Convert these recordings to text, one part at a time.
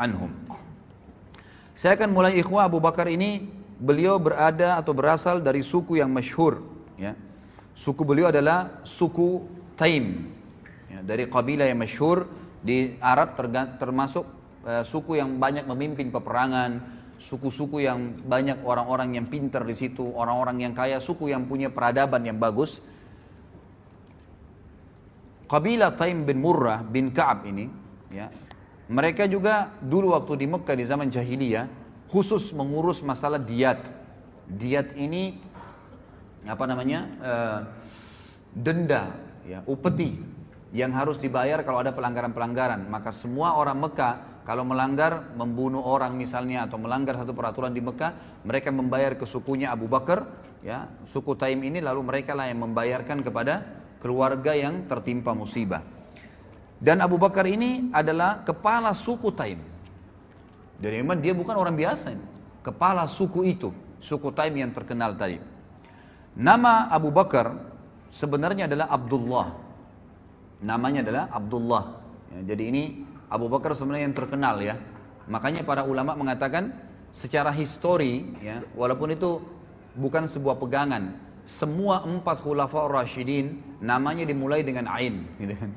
anhum. Saya akan mulai ikhwah Abu Bakar ini beliau berada atau berasal dari suku yang masyhur ya. Suku beliau adalah suku Taim ya, dari kabilah yang masyhur di Arab termasuk uh, suku yang banyak memimpin peperangan, suku-suku yang banyak orang-orang yang pintar di situ, orang-orang yang kaya, suku yang punya peradaban yang bagus. Kabilah Taim bin Murrah bin Ka'ab ini ya, mereka juga dulu waktu di Mekah di zaman jahiliyah khusus mengurus masalah diat. Diat ini apa namanya? Uh, denda, ya, upeti yang harus dibayar kalau ada pelanggaran-pelanggaran. Maka semua orang Mekah kalau melanggar membunuh orang misalnya atau melanggar satu peraturan di Mekah, mereka membayar ke sukunya Abu Bakar, ya, suku Taim ini lalu mereka lah yang membayarkan kepada keluarga yang tertimpa musibah. Dan Abu Bakar ini adalah kepala suku Taim. Jadi memang dia bukan orang biasa ini. Kepala suku itu, suku Taim yang terkenal tadi. Nama Abu Bakar sebenarnya adalah Abdullah. Namanya adalah Abdullah. Ya, jadi ini Abu Bakar sebenarnya yang terkenal ya. Makanya para ulama mengatakan secara histori ya, walaupun itu bukan sebuah pegangan, semua empat khulafa Rashidin namanya dimulai dengan Ain gitu kan.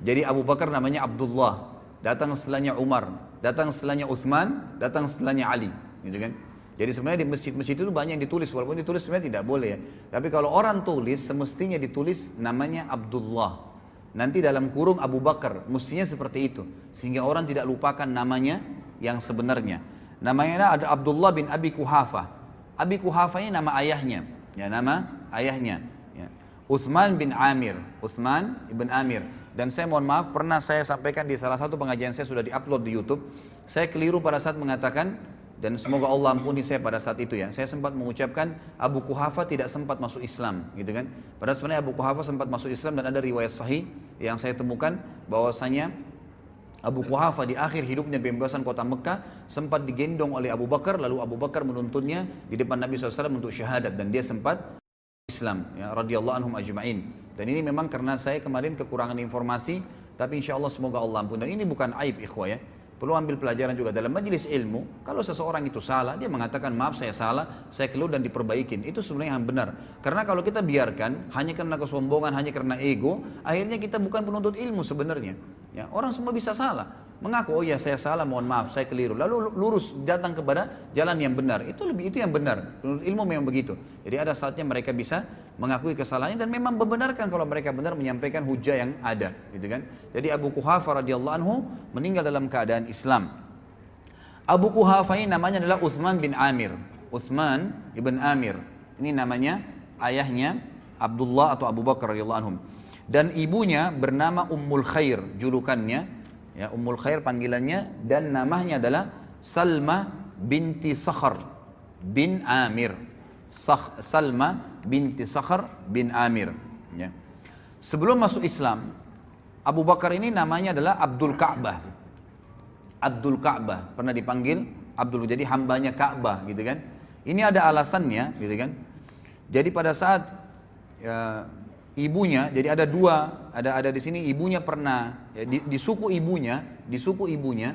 Jadi Abu Bakar namanya Abdullah, datang setelahnya Umar, datang setelahnya Uthman, datang setelahnya Ali, gitu kan? Jadi sebenarnya di masjid-masjid itu banyak yang ditulis, walaupun ditulis sebenarnya tidak boleh ya. Tapi kalau orang tulis, semestinya ditulis namanya Abdullah. Nanti dalam kurung Abu Bakar, mestinya seperti itu. Sehingga orang tidak lupakan namanya yang sebenarnya. Namanya ada Abdullah bin Abi Kuhafa. Abi Kuhafa ini nama ayahnya. Ya, nama ayahnya. Ya. Uthman bin Amir. Uthman ibn Amir. Dan saya mohon maaf, pernah saya sampaikan di salah satu pengajian saya sudah diupload di YouTube. Saya keliru pada saat mengatakan, dan semoga Allah ampuni saya pada saat itu ya. Saya sempat mengucapkan Abu Kuhafa tidak sempat masuk Islam, gitu kan. Padahal sebenarnya Abu Kuhafa sempat masuk Islam dan ada riwayat sahih yang saya temukan bahwasanya Abu Kuhafa di akhir hidupnya pembebasan kota Mekah sempat digendong oleh Abu Bakar lalu Abu Bakar menuntunnya di depan Nabi SAW untuk syahadat dan dia sempat Islam ya radhiyallahu anhum ajma'in. Dan ini memang karena saya kemarin kekurangan informasi, tapi insya Allah semoga Allah ampun. Dan ini bukan aib ikhwah ya. Perlu ambil pelajaran juga dalam majelis ilmu. Kalau seseorang itu salah, dia mengatakan maaf saya salah, saya keluar dan diperbaikin. Itu sebenarnya yang benar. Karena kalau kita biarkan hanya karena kesombongan, hanya karena ego, akhirnya kita bukan penuntut ilmu sebenarnya. Ya, orang semua bisa salah mengaku oh ya saya salah mohon maaf saya keliru. Lalu lurus datang kepada jalan yang benar. Itu lebih itu yang benar. Menurut ilmu memang begitu. Jadi ada saatnya mereka bisa mengakui kesalahannya dan memang membenarkan kalau mereka benar menyampaikan hujah yang ada gitu kan? Jadi Abu Kuhafa radhiyallahu anhu meninggal dalam keadaan Islam. Abu Kuhafa ini namanya adalah Uthman bin Amir. Uthman ibn Amir. Ini namanya ayahnya Abdullah atau Abu Bakar radhiyallahu anhum. Dan ibunya bernama Ummul Khair julukannya ya Ummul Khair panggilannya dan namanya adalah Salma binti Sakhar bin Amir. Sakh, Salma binti Sakhar bin Amir. Ya. sebelum masuk Islam Abu Bakar ini namanya adalah Abdul Ka'bah. Abdul Ka'bah pernah dipanggil Abdul jadi hambanya Ka'bah gitu kan. Ini ada alasannya gitu kan. Jadi pada saat ya, ibunya, jadi ada dua, ada ada di sini ibunya pernah ya, di, di suku ibunya, di suku ibunya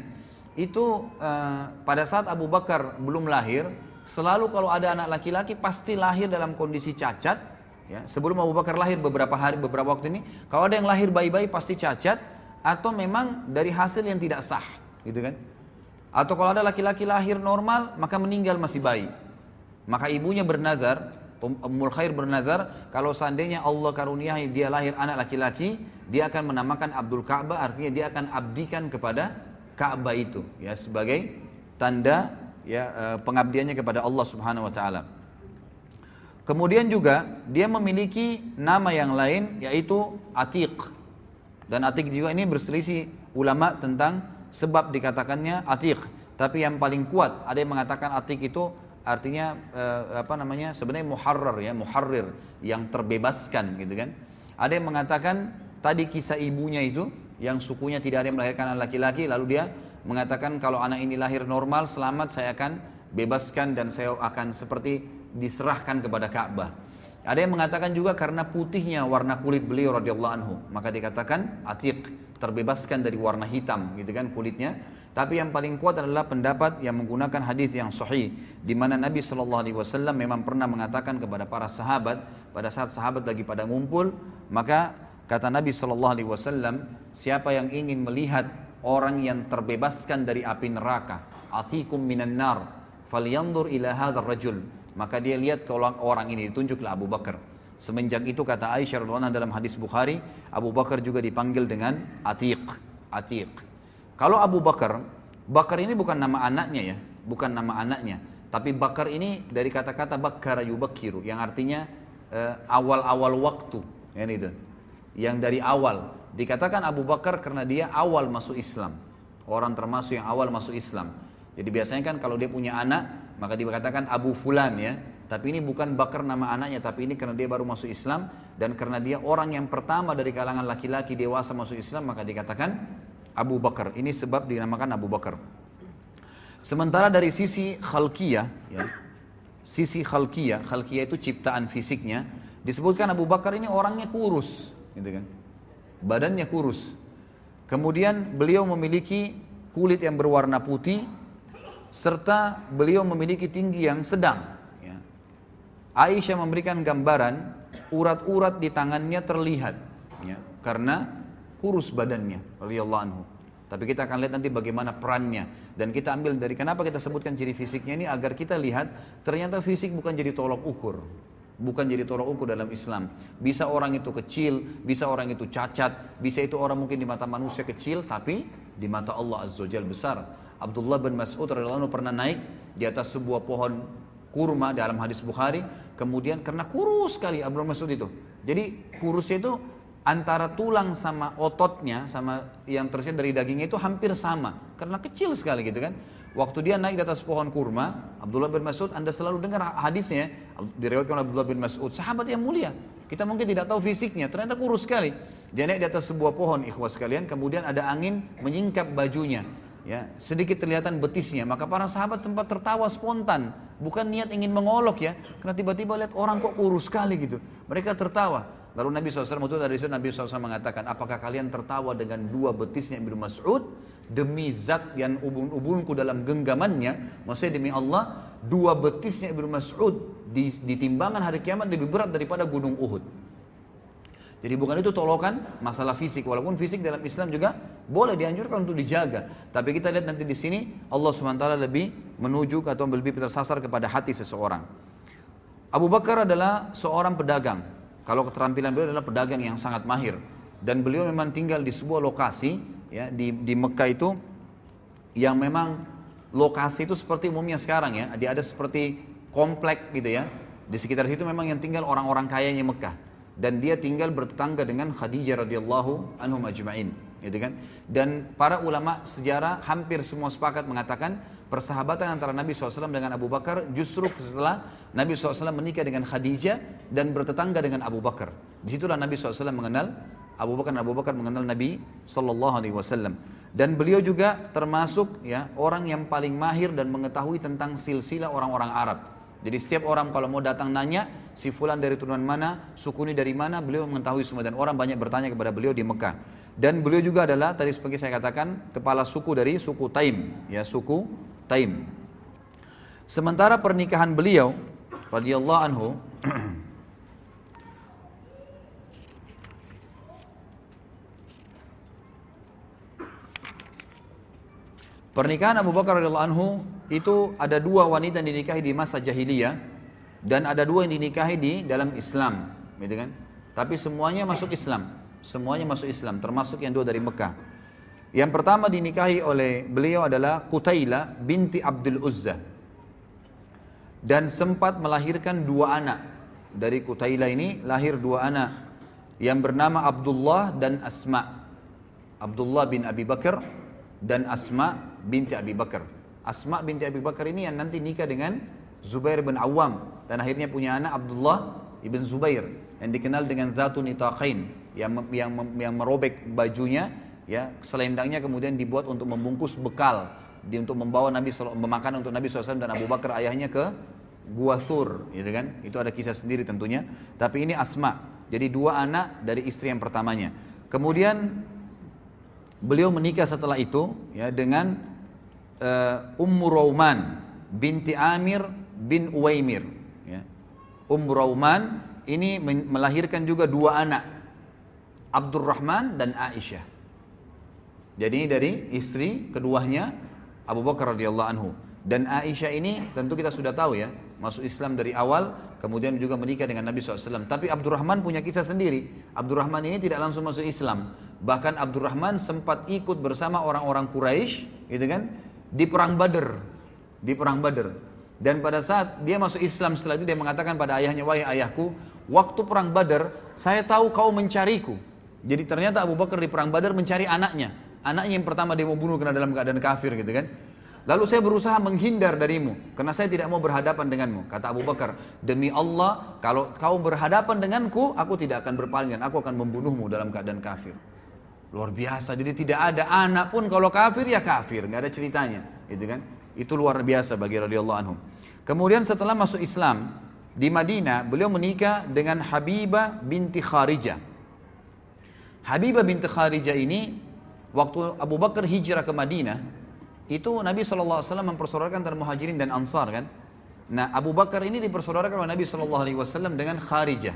itu uh, pada saat Abu Bakar belum lahir, selalu kalau ada anak laki-laki pasti lahir dalam kondisi cacat. Ya, sebelum Abu Bakar lahir beberapa hari, beberapa waktu ini, kalau ada yang lahir bayi-bayi pasti cacat atau memang dari hasil yang tidak sah, gitu kan? Atau kalau ada laki-laki lahir normal, maka meninggal masih bayi. Maka ibunya bernazar, Ummul Khair bernazar kalau seandainya Allah karuniai dia lahir anak laki-laki, dia akan menamakan Abdul Ka'bah artinya dia akan abdikan kepada Ka'bah itu ya sebagai tanda ya eh, pengabdiannya kepada Allah Subhanahu wa taala. Kemudian juga dia memiliki nama yang lain yaitu Atiq. Dan Atiq juga ini berselisih ulama tentang sebab dikatakannya Atiq. Tapi yang paling kuat ada yang mengatakan Atiq itu artinya uh, apa namanya sebenarnya muharrar ya muharrir yang terbebaskan gitu kan. Ada yang mengatakan tadi kisah ibunya itu yang sukunya tidak ada yang melahirkan anak laki-laki lalu dia mengatakan kalau anak ini lahir normal selamat saya akan bebaskan dan saya akan seperti diserahkan kepada Ka'bah. Ada yang mengatakan juga karena putihnya warna kulit beliau radhiyallahu anhu. Maka dikatakan atiq terbebaskan dari warna hitam gitu kan kulitnya Tapi yang paling kuat adalah pendapat yang menggunakan hadis yang sahih di mana Nabi Shallallahu alaihi wasallam memang pernah mengatakan kepada para sahabat pada saat sahabat lagi pada ngumpul, maka kata Nabi Shallallahu alaihi wasallam, siapa yang ingin melihat orang yang terbebaskan dari api neraka, atikum minan nar, falyandur ila hadzal rajul. Maka dia lihat ke orang ini ditunjuklah Abu Bakar. Semenjak itu kata Aisyah radhiyallahu dalam hadis Bukhari, Abu Bakar juga dipanggil dengan Atiq. Atiq. Kalau Abu Bakar, Bakar ini bukan nama anaknya ya, bukan nama anaknya. Tapi Bakar ini dari kata-kata Bakar yubakiru, yang artinya eh, awal-awal uh, waktu. Ya itu. Yang dari awal. Dikatakan Abu Bakar karena dia awal masuk Islam. Orang termasuk yang awal masuk Islam. Jadi biasanya kan kalau dia punya anak, maka dikatakan Abu Fulan ya. Tapi ini bukan Bakar nama anaknya, tapi ini karena dia baru masuk Islam dan karena dia orang yang pertama dari kalangan laki-laki dewasa masuk Islam, maka dikatakan Abu Bakar. Ini sebab dinamakan Abu Bakar. Sementara dari sisi khalqiyah, ya, sisi khalqiyah, khalqiyah itu ciptaan fisiknya, disebutkan Abu Bakar ini orangnya kurus, gitu kan? Badannya kurus. Kemudian beliau memiliki kulit yang berwarna putih, serta beliau memiliki tinggi yang sedang. Ya. Aisyah memberikan gambaran urat-urat di tangannya terlihat, ya, karena kurus badannya radhiyallahu anhu. Tapi kita akan lihat nanti bagaimana perannya dan kita ambil dari kenapa kita sebutkan ciri fisiknya ini agar kita lihat ternyata fisik bukan jadi tolok ukur. Bukan jadi tolok ukur dalam Islam. Bisa orang itu kecil, bisa orang itu cacat, bisa itu orang mungkin di mata manusia kecil tapi di mata Allah Azza Jal besar. Abdullah bin Mas'ud radhiyallahu anhu pernah naik di atas sebuah pohon kurma dalam hadis Bukhari, kemudian karena kurus sekali Abdullah Mas'ud itu. Jadi kurusnya itu antara tulang sama ototnya sama yang tersirat dari dagingnya itu hampir sama. Karena kecil sekali gitu kan. Waktu dia naik di atas pohon kurma Abdullah bin Mas'ud anda selalu dengar hadisnya diriwayatkan oleh Abdullah bin Mas'ud sahabat yang mulia kita mungkin tidak tahu fisiknya ternyata kurus sekali. Dia naik di atas sebuah pohon ikhwas sekalian kemudian ada angin menyingkap bajunya ya. Sedikit kelihatan betisnya maka para sahabat sempat tertawa spontan. Bukan niat ingin mengolok ya. Karena tiba-tiba lihat orang kok kurus sekali gitu. Mereka tertawa Lalu Nabi SAW itu dari situ Nabi SAW mengatakan, apakah kalian tertawa dengan dua betisnya Ibnu Mas'ud demi zat yang ubun-ubunku dalam genggamannya, maksudnya demi Allah, dua betisnya Ibnu Mas'ud di, di timbangan hari kiamat lebih berat daripada gunung Uhud. Jadi bukan itu tolokan masalah fisik, walaupun fisik dalam Islam juga boleh dianjurkan untuk dijaga. Tapi kita lihat nanti di sini Allah swt lebih menuju atau lebih tersasar kepada hati seseorang. Abu Bakar adalah seorang pedagang, kalau keterampilan beliau adalah pedagang yang sangat mahir dan beliau memang tinggal di sebuah lokasi ya di di Mekah itu yang memang lokasi itu seperti umumnya sekarang ya. Dia ada seperti komplek gitu ya. Di sekitar situ memang yang tinggal orang-orang kayanya Mekah dan dia tinggal bertetangga dengan Khadijah radhiyallahu anhu majma'in gitu kan. Dan para ulama sejarah hampir semua sepakat mengatakan persahabatan antara Nabi SAW dengan Abu Bakar justru setelah Nabi SAW menikah dengan Khadijah dan bertetangga dengan Abu Bakar. Di situlah Nabi SAW mengenal Abu Bakar Abu Bakar mengenal Nabi SAW. Dan beliau juga termasuk ya orang yang paling mahir dan mengetahui tentang silsilah orang-orang Arab. Jadi setiap orang kalau mau datang nanya, si fulan dari turunan mana, suku ini dari mana, beliau mengetahui semua dan orang banyak bertanya kepada beliau di Mekah. Dan beliau juga adalah tadi seperti saya katakan kepala suku dari suku Taim, ya suku Taim. Sementara pernikahan beliau radhiyallahu anhu Pernikahan Abu Bakar radhiyallahu anhu itu ada dua wanita yang dinikahi di masa jahiliyah dan ada dua yang dinikahi di dalam Islam, gitu kan? Tapi semuanya masuk Islam, semuanya masuk Islam, termasuk yang dua dari Mekah. Yang pertama dinikahi oleh beliau adalah Qutaila binti Abdul Uzza. Dan sempat melahirkan dua anak. Dari Qutaila ini lahir dua anak. Yang bernama Abdullah dan Asma. Abdullah bin Abi Bakar dan Asma binti Abi Bakar. Asma binti Abi Bakar ini yang nanti nikah dengan Zubair bin Awam. Dan akhirnya punya anak Abdullah ibn Zubair. Yang dikenal dengan Zatun Itaqain. Yang, yang, yang merobek bajunya ya selendangnya kemudian dibuat untuk membungkus bekal di untuk membawa Nabi memakan untuk Nabi SAW dan Abu Bakar ayahnya ke Gua Thur, gitu kan? Itu ada kisah sendiri tentunya. Tapi ini Asma. Jadi dua anak dari istri yang pertamanya. Kemudian beliau menikah setelah itu ya dengan uh, Ummu Rauman binti Amir bin Uwaimir. Ya. Ummu Rauman ini melahirkan juga dua anak, Abdurrahman dan Aisyah. Jadi dari istri keduanya Abu Bakar radhiyallahu anhu. Dan Aisyah ini tentu kita sudah tahu ya, masuk Islam dari awal, kemudian juga menikah dengan Nabi SAW. Tapi Abdurrahman punya kisah sendiri. Abdurrahman ini tidak langsung masuk Islam. Bahkan Abdurrahman sempat ikut bersama orang-orang Quraisy, gitu kan, di perang Badr, di perang Badr. Dan pada saat dia masuk Islam setelah itu dia mengatakan pada ayahnya, wahai ayahku, waktu perang Badr, saya tahu kau mencariku. Jadi ternyata Abu Bakar di perang Badar mencari anaknya. Anaknya yang pertama dia mau bunuh karena dalam keadaan kafir gitu kan. Lalu saya berusaha menghindar darimu karena saya tidak mau berhadapan denganmu. Kata Abu Bakar, demi Allah kalau kau berhadapan denganku, aku tidak akan berpaling dan aku akan membunuhmu dalam keadaan kafir. Luar biasa. Jadi tidak ada anak pun kalau kafir ya kafir, nggak ada ceritanya, gitu kan? Itu luar biasa bagi radhiyallahu anhu. Kemudian setelah masuk Islam di Madinah, beliau menikah dengan Habibah binti Kharijah. Habibah binti Kharijah ini waktu Abu Bakar hijrah ke Madinah, itu Nabi SAW mempersaudarakan antara muhajirin dan ansar kan. Nah Abu Bakar ini dipersaudarakan oleh Nabi SAW dengan Kharijah.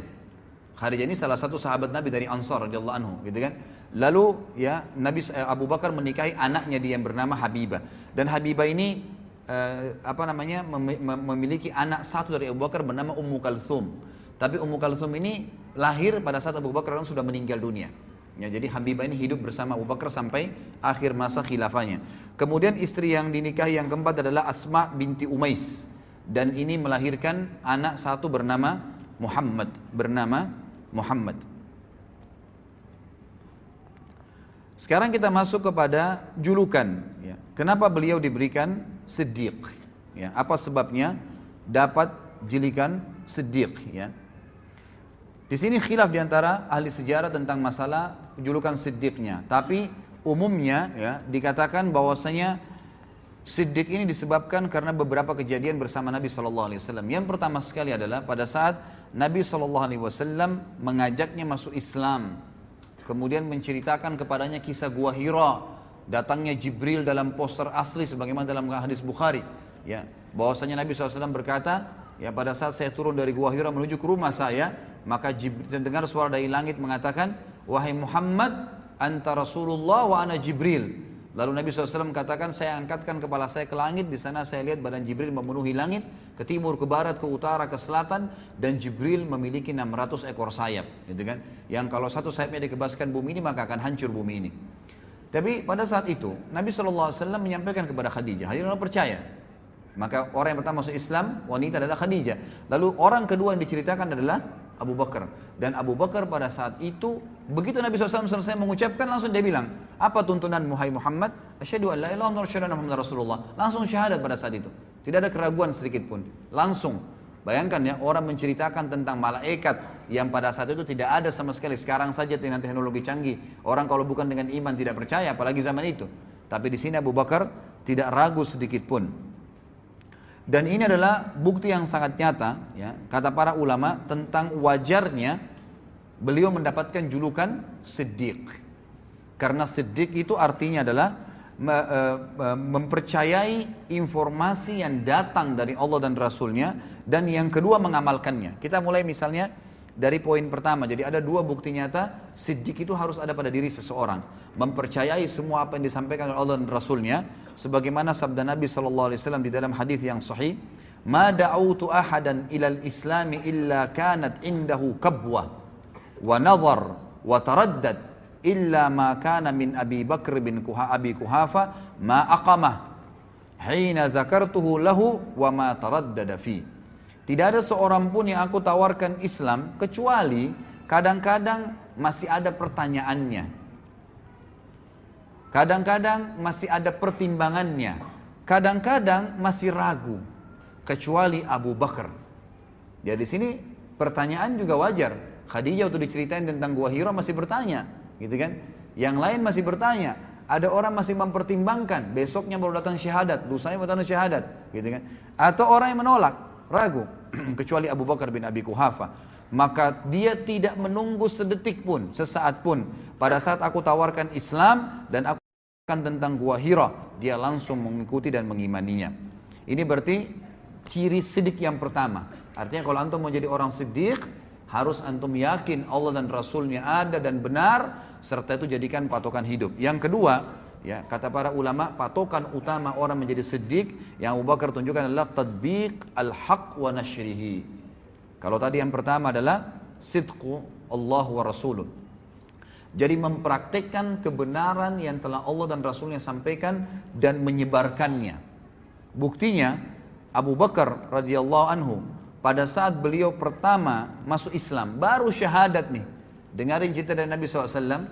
Kharijah ini salah satu sahabat Nabi dari Ansar radhiyallahu anhu, gitu kan? Lalu ya Nabi eh, Abu Bakar menikahi anaknya dia yang bernama Habibah. Dan Habibah ini eh, apa namanya memiliki anak satu dari Abu Bakar bernama Ummu Kalthum. Tapi Ummu Kalthum ini lahir pada saat Abu Bakar sudah meninggal dunia. Ya, jadi Habibah ini hidup bersama Abu Bakar sampai akhir masa khilafahnya. Kemudian istri yang dinikahi yang keempat adalah Asma binti Umais. Dan ini melahirkan anak satu bernama Muhammad. Bernama Muhammad. Sekarang kita masuk kepada julukan. Ya. Kenapa beliau diberikan Siddiq? Ya. Apa sebabnya dapat jilikan Siddiq? Ya. Di sini khilaf di antara ahli sejarah tentang masalah julukan siddiqnya. Tapi umumnya ya dikatakan bahwasanya siddiq ini disebabkan karena beberapa kejadian bersama Nabi Shallallahu Alaihi Wasallam. Yang pertama sekali adalah pada saat Nabi Shallallahu Alaihi Wasallam mengajaknya masuk Islam, kemudian menceritakan kepadanya kisah gua Hira, datangnya Jibril dalam poster asli sebagaimana dalam hadis Bukhari. Ya, bahwasanya Nabi SAW berkata, ya pada saat saya turun dari gua Hira menuju ke rumah saya, maka dengar suara dari langit mengatakan, Wahai Muhammad, anta Rasulullah wa ana Jibril. Lalu Nabi SAW katakan, saya angkatkan kepala saya ke langit, di sana saya lihat badan Jibril memenuhi langit, ke timur, ke barat, ke utara, ke selatan, dan Jibril memiliki 600 ekor sayap, gitu kan? Yang kalau satu sayapnya dikebaskan bumi ini, maka akan hancur bumi ini. Tapi pada saat itu, Nabi SAW menyampaikan kepada Khadijah, Khadijah percaya. Maka orang yang pertama masuk Islam, wanita adalah Khadijah. Lalu orang kedua yang diceritakan adalah Abu Bakar. Dan Abu Bakar pada saat itu, begitu Nabi SAW selesai mengucapkan, langsung dia bilang, apa tuntunan Muhai Muhammad? Asyadu an la ilaha Rasulullah. Langsung syahadat pada saat itu. Tidak ada keraguan sedikit pun. Langsung. Bayangkan ya, orang menceritakan tentang malaikat yang pada saat itu tidak ada sama sekali. Sekarang saja dengan teknologi canggih. Orang kalau bukan dengan iman tidak percaya, apalagi zaman itu. Tapi di sini Abu Bakar tidak ragu sedikit pun. Dan ini adalah bukti yang sangat nyata, ya, kata para ulama tentang wajarnya beliau mendapatkan julukan Siddiq. Karena Siddiq itu artinya adalah e, e, mempercayai informasi yang datang dari Allah dan Rasulnya dan yang kedua mengamalkannya. Kita mulai misalnya dari poin pertama. Jadi ada dua bukti nyata Siddiq itu harus ada pada diri seseorang. Mempercayai semua apa yang disampaikan oleh Allah dan Rasulnya sebagaimana sabda Nabi sallallahu alaihi wasallam di dalam hadis yang sahih ma da'utu ahadan ilal islami illa kanat indahu kabwa wa nazar wa taraddad illa ma kana min Abi Bakr bin Kuha Abi Kuhafa ma aqamah hina zakartuhu lahu wa ma taraddada fi. Tidak ada seorang pun yang aku tawarkan Islam kecuali kadang-kadang masih ada pertanyaannya Kadang-kadang masih ada pertimbangannya. Kadang-kadang masih ragu. Kecuali Abu Bakar. Jadi di sini pertanyaan juga wajar. Khadijah waktu diceritain tentang gua Hira masih bertanya, gitu kan? Yang lain masih bertanya. Ada orang masih mempertimbangkan, besoknya baru datang syahadat, lusanya baru datang syahadat, gitu kan? Atau orang yang menolak, ragu, kecuali Abu Bakar bin Abi Kuhafa. Maka dia tidak menunggu sedetik pun, sesaat pun. Pada saat aku tawarkan Islam dan aku tentang gua Hira, dia langsung mengikuti dan mengimaninya. Ini berarti ciri sidik yang pertama. Artinya kalau antum mau jadi orang sidik, harus antum yakin Allah dan Rasulnya ada dan benar, serta itu jadikan patokan hidup. Yang kedua, ya kata para ulama, patokan utama orang menjadi sidik yang Abu Bakar tunjukkan adalah tadbiq al-haq wa nashrihi. Kalau tadi yang pertama adalah sidqu Allah wa Rasuluh jadi mempraktekkan kebenaran yang telah Allah dan Rasulnya sampaikan dan menyebarkannya. Buktinya Abu Bakar radhiyallahu anhu pada saat beliau pertama masuk Islam, baru syahadat nih. Dengarin cerita dari Nabi SAW,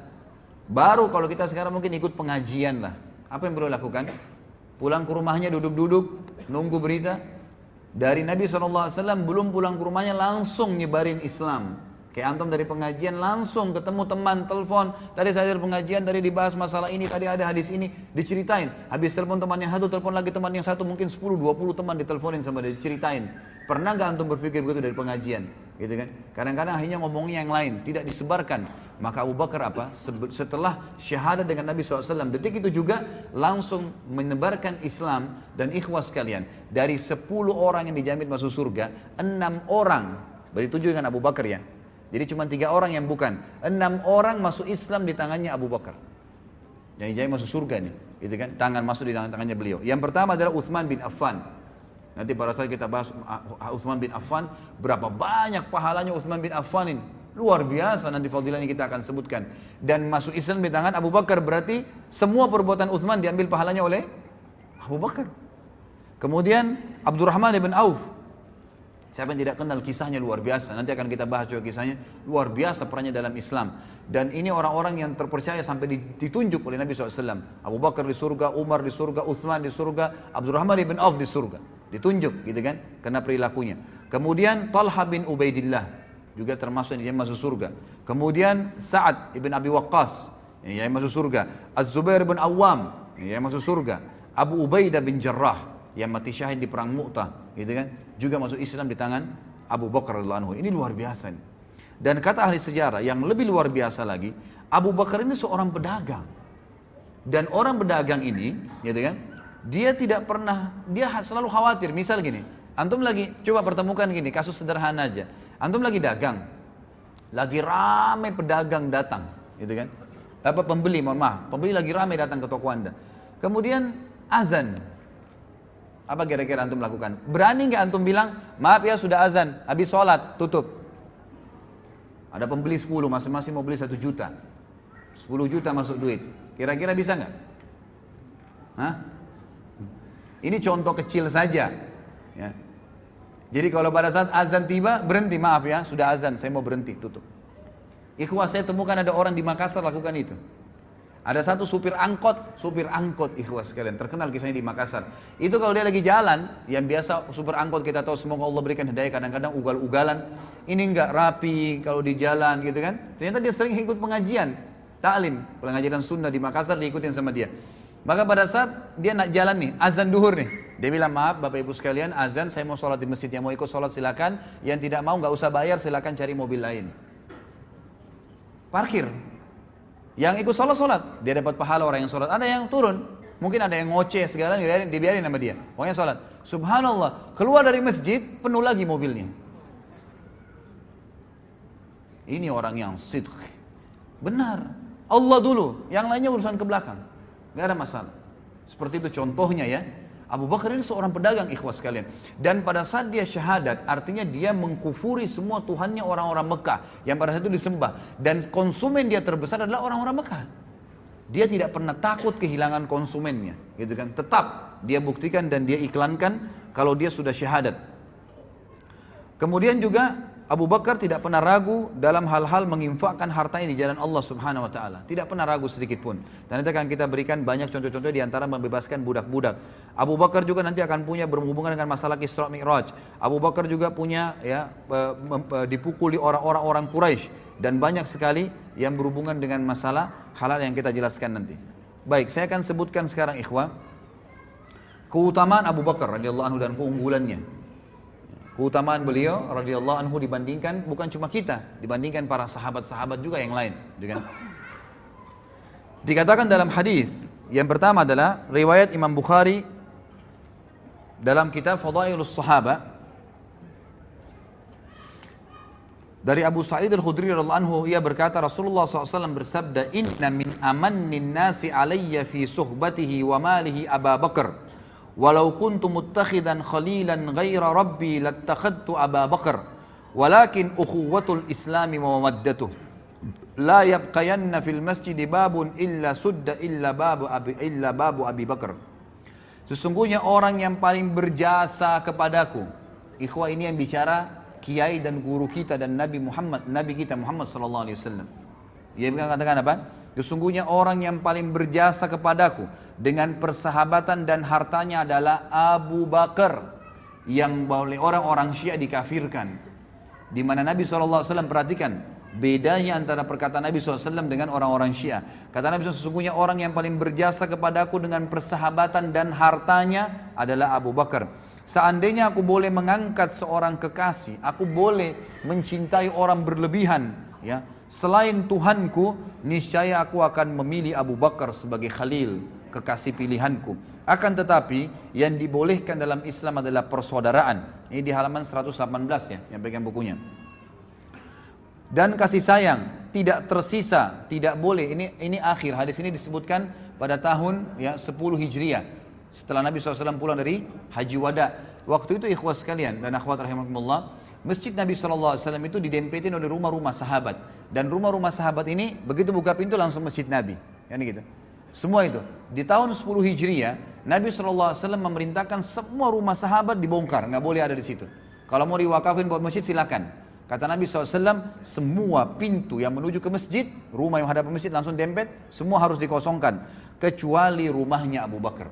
baru kalau kita sekarang mungkin ikut pengajian lah. Apa yang beliau lakukan? Pulang ke rumahnya duduk-duduk, nunggu berita. Dari Nabi SAW belum pulang ke rumahnya langsung nyebarin Islam Kayak antum dari pengajian langsung ketemu teman, telepon. Tadi saya dari pengajian, tadi dibahas masalah ini, tadi ada hadis ini, diceritain. Habis telepon teman yang satu, telepon lagi teman yang satu, mungkin 10, 20 teman diteleponin sama dia, diceritain. Pernah gak antum berpikir begitu dari pengajian? Gitu kan? Kadang-kadang akhirnya ngomongnya yang lain, tidak disebarkan. Maka Abu Bakar apa? Setelah syahadat dengan Nabi SAW, detik itu juga langsung menebarkan Islam dan ikhwas kalian. Dari 10 orang yang dijamin masuk surga, 6 orang, berarti tujuh dengan Abu Bakar ya, jadi cuma tiga orang yang bukan. Enam orang masuk Islam di tangannya Abu Bakar. Jadi jadi masuk surga nih, gitu kan? Tangan masuk di tangan tangannya beliau. Yang pertama adalah Uthman bin Affan. Nanti pada saat kita bahas Uthman bin Affan, berapa banyak pahalanya Uthman bin Affan ini. Luar biasa nanti fadilahnya kita akan sebutkan. Dan masuk Islam di tangan Abu Bakar berarti semua perbuatan Uthman diambil pahalanya oleh Abu Bakar. Kemudian Abdurrahman bin Auf Siapa yang tidak kenal kisahnya luar biasa. Nanti akan kita bahas juga kisahnya. Luar biasa perannya dalam Islam. Dan ini orang-orang yang terpercaya sampai ditunjuk oleh Nabi SAW. Abu Bakar di surga, Umar di surga, Uthman di surga, Abdurrahman ibn Auf di surga. Ditunjuk gitu kan. Karena perilakunya. Kemudian Talha bin Ubaidillah. Juga termasuk yang masuk surga. Kemudian Sa'ad ibn Abi Waqqas. Yang masuk surga. Az-Zubair bin Awam. Yang masuk surga. Abu Ubaidah bin Jarrah. Yang mati syahid di perang Mu'tah. Gitu kan juga masuk Islam di tangan Abu Bakar radhiyallahu anhu. Ini luar biasa nih. Dan kata ahli sejarah yang lebih luar biasa lagi, Abu Bakar ini seorang pedagang. Dan orang pedagang ini, gitu kan? Dia tidak pernah, dia selalu khawatir. Misal gini, antum lagi coba pertemukan gini, kasus sederhana aja. Antum lagi dagang, lagi ramai pedagang datang, gitu kan? Apa pembeli, mohon maaf, pembeli lagi ramai datang ke toko anda. Kemudian azan, apa kira-kira antum lakukan? Berani nggak antum bilang, maaf ya sudah azan, habis sholat, tutup. Ada pembeli 10, masing-masing mau beli 1 juta. 10 juta masuk duit. Kira-kira bisa nggak? Hah? Ini contoh kecil saja. Ya. Jadi kalau pada saat azan tiba, berhenti, maaf ya, sudah azan, saya mau berhenti, tutup. Ikhwah saya temukan ada orang di Makassar lakukan itu. Ada satu supir angkot, supir angkot ikhwas sekalian, terkenal kisahnya di Makassar. Itu kalau dia lagi jalan, yang biasa supir angkot kita tahu semoga Allah berikan hidayah kadang-kadang ugal-ugalan. Ini enggak rapi kalau di jalan gitu kan. Ternyata dia sering ikut pengajian, taklim, pengajian sunnah di Makassar diikutin sama dia. Maka pada saat dia nak jalan nih, azan duhur nih. Dia bilang, maaf Bapak Ibu sekalian, azan saya mau sholat di masjid. Yang mau ikut sholat silakan, yang tidak mau nggak usah bayar silakan cari mobil lain. Parkir, yang ikut sholat sholat, dia dapat pahala orang yang sholat. Ada yang turun, mungkin ada yang ngoceh segala, dibiarin, dibiarin sama dia. Pokoknya sholat. Subhanallah, keluar dari masjid penuh lagi mobilnya. Ini orang yang sidq. Benar. Allah dulu, yang lainnya urusan ke belakang. Gak ada masalah. Seperti itu contohnya ya. Abu Bakar ini seorang pedagang ikhwas kalian. Dan pada saat dia syahadat, artinya dia mengkufuri semua Tuhannya orang-orang Mekah. Yang pada saat itu disembah. Dan konsumen dia terbesar adalah orang-orang Mekah. Dia tidak pernah takut kehilangan konsumennya. Gitu kan. Tetap dia buktikan dan dia iklankan kalau dia sudah syahadat. Kemudian juga Abu Bakar tidak pernah ragu dalam hal-hal menginfakkan hartanya di jalan Allah Subhanahu wa taala. Tidak pernah ragu sedikit pun. Dan nanti akan kita berikan banyak contoh-contoh di antara membebaskan budak-budak. Abu Bakar juga nanti akan punya berhubungan dengan masalah Isra Mi'raj. Abu Bakar juga punya ya dipukuli orang-orang orang Quraisy dan banyak sekali yang berhubungan dengan masalah halal yang kita jelaskan nanti. Baik, saya akan sebutkan sekarang ikhwah keutamaan Abu Bakar radhiyallahu anhu dan keunggulannya. Keutamaan beliau radhiyallahu anhu dibandingkan bukan cuma kita, dibandingkan para sahabat-sahabat juga yang lain, dengan Dikatakan dalam hadis Yang pertama adalah riwayat Imam Bukhari dalam kitab Fadailus Sahaba. Dari Abu Sa'id Al-Khudri radhiyallahu anhu ia berkata Rasulullah SAW bersabda inna min amannin nasi alayya fi suhbatihi wa malihi Abu Bakar walau kuntu muttakhidan khalilan ghaira rabbi lattakhadtu Abu Bakar walakin ukhuwatul islami wa mawaddatuh la yabqayanna fil masjid babun illa sudda illa babu abi illa babu Abi Bakar Sesungguhnya orang yang paling berjasa kepadaku Ikhwah ini yang bicara kiai dan guru kita dan Nabi Muhammad, Nabi kita Muhammad sallallahu alaihi wasallam. Dia mengatakan apa? Sesungguhnya orang yang paling berjasa kepadaku dengan persahabatan dan hartanya adalah Abu Bakar yang oleh orang-orang Syiah dikafirkan. Di mana Nabi SAW perhatikan bedanya antara perkataan Nabi SAW dengan orang-orang Syiah. Kata Nabi SAW, sesungguhnya orang yang paling berjasa kepadaku dengan persahabatan dan hartanya adalah Abu Bakar. Seandainya aku boleh mengangkat seorang kekasih, aku boleh mencintai orang berlebihan, ya. Selain Tuhanku, niscaya aku akan memilih Abu Bakar sebagai khalil, kekasih pilihanku. Akan tetapi yang dibolehkan dalam Islam adalah persaudaraan. Ini di halaman 118 ya, yang pegang bukunya. Dan kasih sayang tidak tersisa, tidak boleh. Ini ini akhir hadis ini disebutkan pada tahun ya 10 Hijriah setelah Nabi SAW pulang dari Haji Wada. Waktu itu ikhwas sekalian dan akhwat rahimahumullah, Masjid Nabi SAW itu didempetin oleh rumah-rumah sahabat. Dan rumah-rumah sahabat ini begitu buka pintu langsung Masjid Nabi. Ya gitu. Semua itu. Di tahun 10 Hijriah, Nabi SAW memerintahkan semua rumah sahabat dibongkar. nggak boleh ada di situ. Kalau mau diwakafin buat masjid silakan. Kata Nabi SAW, semua pintu yang menuju ke masjid, rumah yang hadap masjid langsung dempet, semua harus dikosongkan. Kecuali rumahnya Abu Bakar.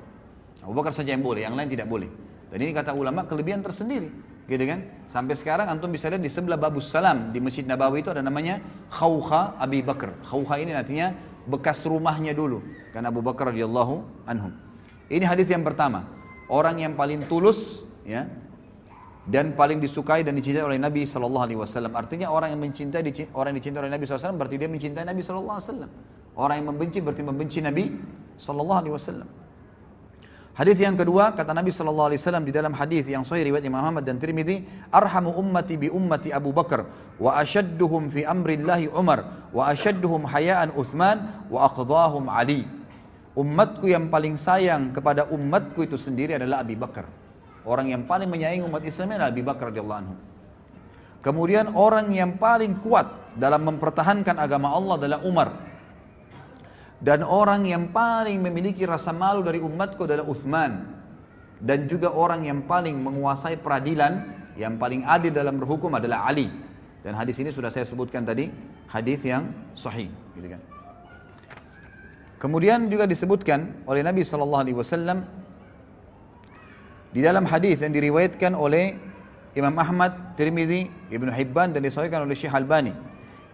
Abu Bakar saja yang boleh, yang lain tidak boleh. Dan ini kata ulama kelebihan tersendiri, gitu kan? Sampai sekarang antum bisa lihat di sebelah Babus Salam di Masjid Nabawi itu ada namanya Khawkha Abi Bakar. Khawkha ini artinya bekas rumahnya dulu, karena Abu Bakar radhiyallahu anhu. Ini hadis yang pertama, orang yang paling tulus, ya, dan paling disukai dan dicintai oleh Nabi Shallallahu Alaihi Wasallam. Artinya orang yang mencintai orang yang dicintai oleh Nabi SAW berarti dia mencintai Nabi Shallallahu Alaihi Wasallam. Orang yang membenci berarti membenci Nabi Shallallahu Alaihi Wasallam. Hadis yang kedua kata Nabi sallallahu alaihi wasallam di dalam hadis yang sahih riwayat Imam Ahmad dan Tirmidzi, "Arhamu ummati bi ummati Abu Bakar wa ashadduhum fi amrillahi Umar wa ashadduhum hayaan Uthman wa aqdahum Ali." Umatku yang paling sayang kepada umatku itu sendiri adalah Abu Bakar. Orang yang paling menyayangi umat Islam adalah Abu Bakar radhiyallahu anhu. Kemudian orang yang paling kuat dalam mempertahankan agama Allah adalah Umar dan orang yang paling memiliki rasa malu dari umatku adalah Uthman. Dan juga orang yang paling menguasai peradilan, yang paling adil dalam berhukum adalah Ali. Dan hadis ini sudah saya sebutkan tadi, hadis yang sahih. Gitu kan. Kemudian juga disebutkan oleh Nabi Shallallahu Alaihi Wasallam di dalam hadis yang diriwayatkan oleh Imam Ahmad, Tirmidzi, Ibnu Hibban dan disahihkan oleh Syekh Albani.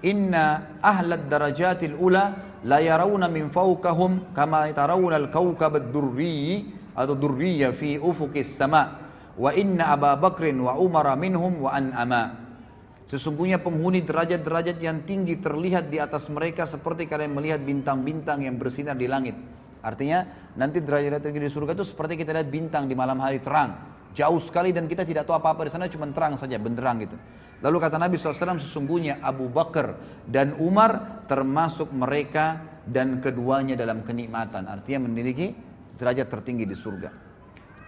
Inna ahlad darajatil ula la yarawna min fawqahum kama tarawna al-kawkab ad-durri atau durriya fi ufuqis sama wa inna Abu Bakrin wa Umar minhum wa an'ama Sesungguhnya penghuni derajat-derajat yang tinggi terlihat di atas mereka seperti kalian melihat bintang-bintang yang bersinar di langit. Artinya nanti derajat tinggi di surga itu seperti kita lihat bintang di malam hari terang. Jauh sekali dan kita tidak tahu apa-apa di sana cuma terang saja, benderang gitu. Lalu kata Nabi SAW sesungguhnya Abu Bakar dan Umar termasuk mereka dan keduanya dalam kenikmatan. Artinya memiliki derajat tertinggi di surga.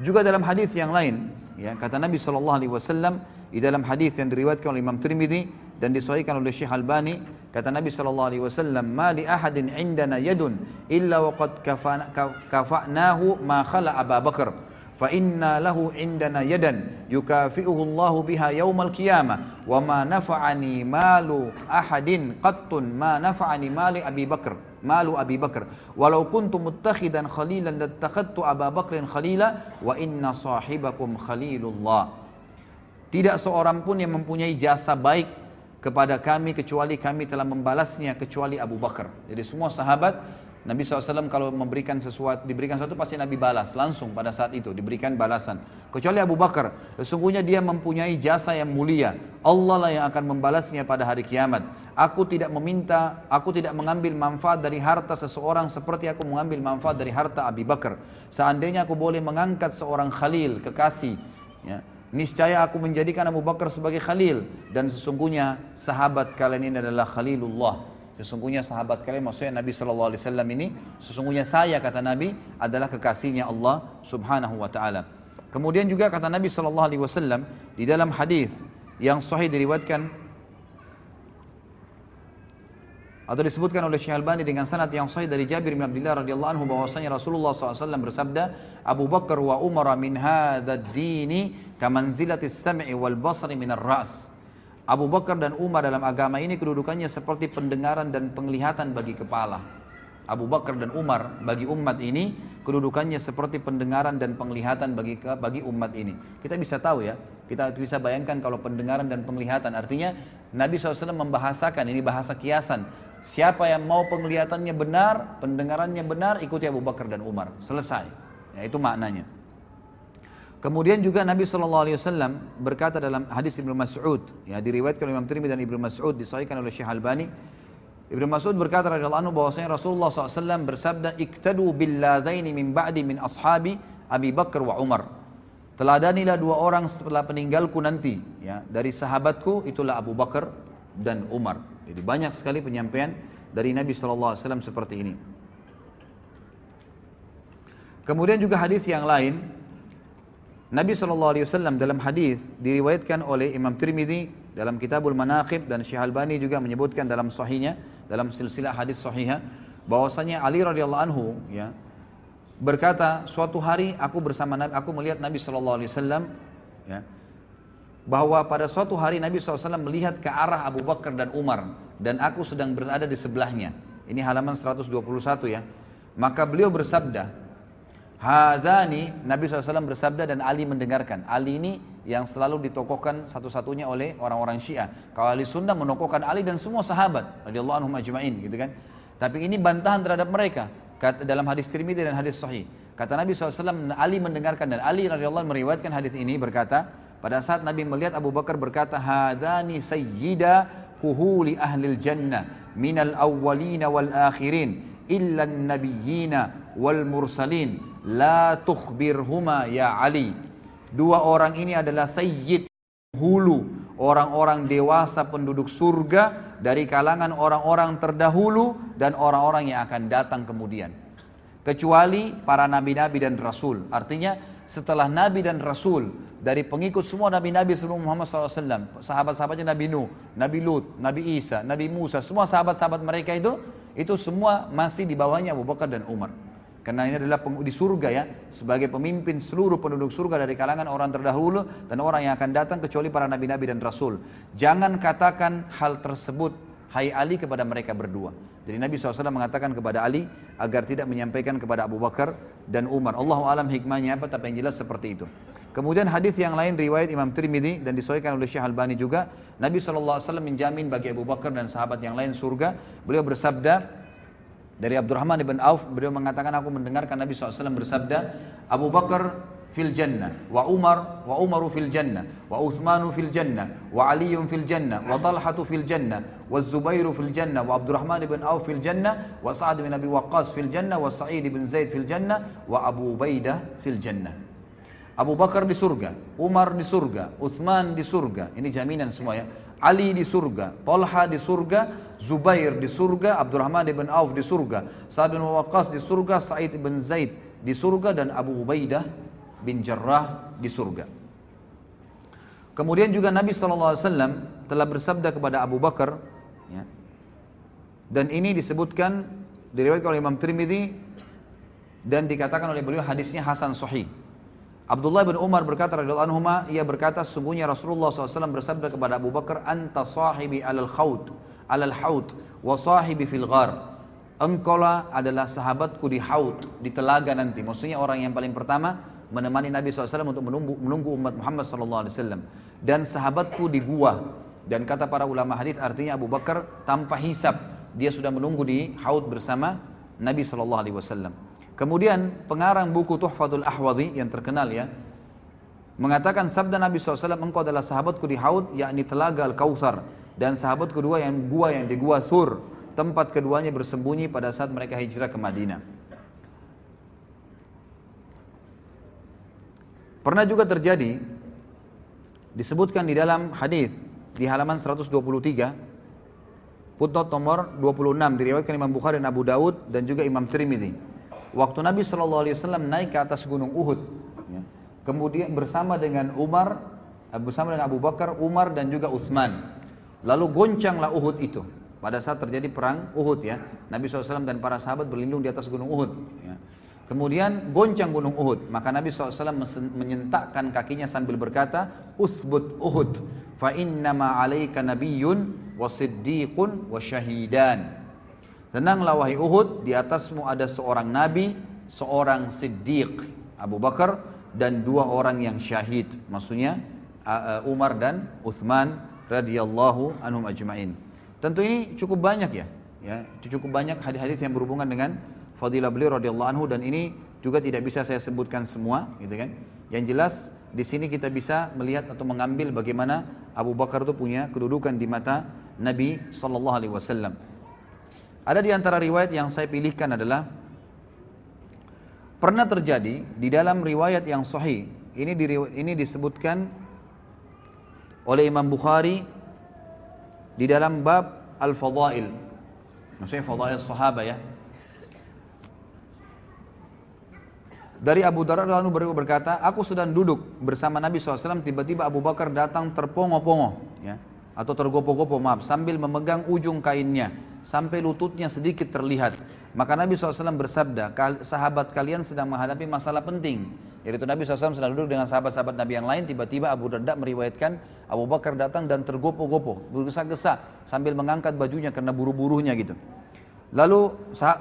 Juga dalam hadis yang lain, ya kata Nabi SAW di dalam hadis yang diriwayatkan oleh Imam Tirmidzi dan disahihkan oleh Syekh Albani, kata Nabi SAW, "Ma li ahadin indana yadun illa waqad kafa'nahu ma khala Abu Bakar." Fa inna lahu indana yadan yukafi'uhu Allah biha yaumal qiyamah. Wa ma nafa'ani malu ahadin qattun. Ma nafa'ani mali Abi Bakar malu Abi Bakar walau kuntu muttakhidan khalilan lattakhadtu Abu Bakrin khalila wa inna sahibakum tidak seorang pun yang mempunyai jasa baik kepada kami kecuali kami telah membalasnya kecuali Abu Bakar. Jadi semua sahabat Nabi SAW kalau memberikan sesuatu, diberikan sesuatu pasti Nabi balas langsung pada saat itu diberikan balasan. Kecuali Abu Bakar, sesungguhnya dia mempunyai jasa yang mulia. Allah lah yang akan membalasnya pada hari kiamat. Aku tidak meminta, aku tidak mengambil manfaat dari harta seseorang seperti aku mengambil manfaat dari harta Abu Bakar. Seandainya aku boleh mengangkat seorang khalil, kekasih, ya, niscaya aku menjadikan Abu Bakar sebagai khalil dan sesungguhnya sahabat kalian ini adalah khalilullah Sesungguhnya sahabat kalian maksudnya Nabi Wasallam ini sesungguhnya saya kata Nabi adalah kekasihnya Allah Subhanahu Wa Taala. Kemudian juga kata Nabi Shallallahu Alaihi Wasallam di dalam hadis yang sahih diriwayatkan atau disebutkan oleh Syekh Albani dengan sanad yang sahih dari Jabir bin Abdullah radhiyallahu anhu bahwasanya Rasulullah SAW bersabda Abu Bakar wa Umar min hadzal dini kamanzilatis sam'i wal basari min ar-ra's Abu Bakar dan Umar dalam agama ini kedudukannya seperti pendengaran dan penglihatan bagi kepala. Abu Bakar dan Umar bagi umat ini kedudukannya seperti pendengaran dan penglihatan bagi bagi umat ini. Kita bisa tahu ya, kita bisa bayangkan kalau pendengaran dan penglihatan artinya Nabi SAW membahasakan ini bahasa kiasan. Siapa yang mau penglihatannya benar, pendengarannya benar, ikuti Abu Bakar dan Umar. Selesai. Ya, itu maknanya. Kemudian juga Nabi SAW berkata dalam hadis Ibnu Mas'ud, ya diriwayatkan oleh Imam Tirmidzi dan Ibnu Mas'ud, disahihkan oleh Syekh Albani. Ibnu Mas'ud berkata radhiyallahu anhu bahwasanya Rasulullah SAW bersabda, "Iktadu billadaini min ba'di min ashabi Abi Bakar wa Umar." Teladanilah dua orang setelah peninggalku nanti, ya dari sahabatku itulah Abu Bakar dan Umar. Jadi banyak sekali penyampaian dari Nabi SAW seperti ini. Kemudian juga hadis yang lain Nabi SAW dalam hadis diriwayatkan oleh Imam Tirmidzi dalam Kitabul Manaqib dan Syekh Albani juga menyebutkan dalam sahihnya dalam silsilah hadis sahihah bahwasanya Ali radhiyallahu anhu ya berkata suatu hari aku bersama Nabi aku melihat Nabi SAW ya bahwa pada suatu hari Nabi SAW melihat ke arah Abu Bakar dan Umar dan aku sedang berada di sebelahnya. Ini halaman 121 ya. Maka beliau bersabda Hadani Nabi SAW bersabda dan Ali mendengarkan. Ali ini yang selalu ditokohkan satu-satunya oleh orang-orang Syiah. Kalau Ali Sunnah menokohkan Ali dan semua sahabat radhiyallahu anhum gitu kan. Tapi ini bantahan terhadap mereka kata dalam hadis Tirmidzi dan hadis Sahih. Kata Nabi SAW Ali mendengarkan dan Ali radhiyallahu meriwayatkan hadis ini berkata pada saat Nabi melihat Abu Bakar berkata hadani sayyida kuhuli ahlil jannah minal awwalina wal akhirin illa nabiyyina wal mursalin La tukhbirhuma ya Ali. Dua orang ini adalah sayyid hulu, orang-orang dewasa penduduk surga dari kalangan orang-orang terdahulu dan orang-orang yang akan datang kemudian. Kecuali para nabi-nabi dan rasul. Artinya setelah nabi dan rasul dari pengikut semua nabi-nabi sebelum Muhammad SAW, sahabat-sahabatnya Nabi Nuh, Nabi Lut, Nabi Isa, Nabi Musa, semua sahabat-sahabat mereka itu, itu semua masih di bawahnya Abu Bakar dan Umar. Karena ini adalah di surga ya, sebagai pemimpin seluruh penduduk surga dari kalangan orang terdahulu dan orang yang akan datang kecuali para nabi-nabi dan rasul. Jangan katakan hal tersebut, hai Ali kepada mereka berdua. Jadi Nabi SAW mengatakan kepada Ali agar tidak menyampaikan kepada Abu Bakar dan Umar. Allah alam hikmahnya apa, tapi yang jelas seperti itu. Kemudian hadis yang lain riwayat Imam Tirmidzi dan disesuaikan oleh Syekh Albani juga, Nabi SAW menjamin bagi Abu Bakar dan sahabat yang lain surga. Beliau bersabda, dari Abdurrahman ibn Auf, beliau mengatakan aku mendengarkan Nabi SAW bersabda, Abu Bakar fil jannah, wa Umar, wa Umaru fil jannah, wa Uthmanu fil jannah, wa Aliyun fil jannah, wa Talhatu fil jannah, wa Zubairu fil jannah, wa Abdurrahman ibn Auf fil jannah, wa Sa'ad bin Abi Waqqas fil jannah, wa Sa'id bin Zaid fil jannah, wa Abu Ubaidah fil jannah. Abu Bakar di surga, Umar di surga, Uthman di surga. Ini jaminan semua ya. Ali di surga, Talha di surga, Zubair di surga, Abdurrahman ibn Auf di surga, Sa'ad bin Waqqas di surga, Sa'id bin Zaid di surga dan Abu Ubaidah bin Jarrah di surga. Kemudian juga Nabi SAW telah bersabda kepada Abu Bakar, ya, dan ini disebutkan diriwayatkan oleh Imam Tirmidzi dan dikatakan oleh beliau hadisnya Hasan Sahih. Abdullah bin Umar berkata radhiyallahu anhu ia berkata sungguhnya Rasulullah SAW bersabda kepada Abu Bakar anta sahibi alal khawt alal haut wa sahibi fil ghar. Engkaulah adalah sahabatku di haut, di telaga nanti. Maksudnya orang yang paling pertama menemani Nabi SAW untuk menunggu, menunggu umat Muhammad SAW. Dan sahabatku di gua. Dan kata para ulama hadis artinya Abu Bakar tanpa hisap. Dia sudah menunggu di haut bersama Nabi Wasallam. Kemudian pengarang buku Tuhfatul Ahwadhi yang terkenal ya, mengatakan sabda Nabi SAW, engkau adalah sahabatku di Haud, yakni telaga Al-Kautsar, dan sahabat kedua yang gua yang di gua Thur, tempat keduanya bersembunyi pada saat mereka hijrah ke Madinah. Pernah juga terjadi disebutkan di dalam hadis di halaman 123 footnote nomor 26 diriwayatkan Imam Bukhari dan Abu Daud dan juga Imam Tirmidzi. Waktu Nabi SAW naik ke atas gunung Uhud, ya, kemudian bersama dengan Umar, eh, bersama dengan Abu Bakar, Umar dan juga Uthman. Lalu goncanglah Uhud itu. Pada saat terjadi perang Uhud ya, Nabi SAW dan para sahabat berlindung di atas gunung Uhud. Ya. Kemudian goncang gunung Uhud, maka Nabi SAW menyentakkan kakinya sambil berkata, Uthbut Uhud, fa alaika nabiyyun wa siddiqun wa syahidan. Tenanglah wahai Uhud, di atasmu ada seorang nabi, seorang siddiq, Abu Bakar, dan dua orang yang syahid. Maksudnya Umar dan Uthman radhiyallahu anhum ajma'in. Tentu ini cukup banyak ya, ya cukup banyak hadis-hadis yang berhubungan dengan fadilah beliau radhiyallahu anhu dan ini juga tidak bisa saya sebutkan semua gitu kan. Yang jelas di sini kita bisa melihat atau mengambil bagaimana Abu Bakar itu punya kedudukan di mata Nabi sallallahu alaihi wasallam. Ada di antara riwayat yang saya pilihkan adalah pernah terjadi di dalam riwayat yang sahih. Ini di, ini disebutkan oleh Imam Bukhari di dalam bab Al-Fadail. Maksudnya Fadail Sahabat ya. Dari Abu Darda lalu berkata, aku sedang duduk bersama Nabi SAW, tiba-tiba Abu Bakar datang terpongo-pongo, ya, atau tergopo-gopo maaf, sambil memegang ujung kainnya, sampai lututnya sedikit terlihat. Maka Nabi SAW bersabda, sahabat kalian sedang menghadapi masalah penting. Yaitu Nabi SAW sedang duduk dengan sahabat-sahabat Nabi yang lain, tiba-tiba Abu Darda meriwayatkan Abu Bakar datang dan tergopo-gopo, bergesa-gesa sambil mengangkat bajunya karena buru-burunya gitu. Lalu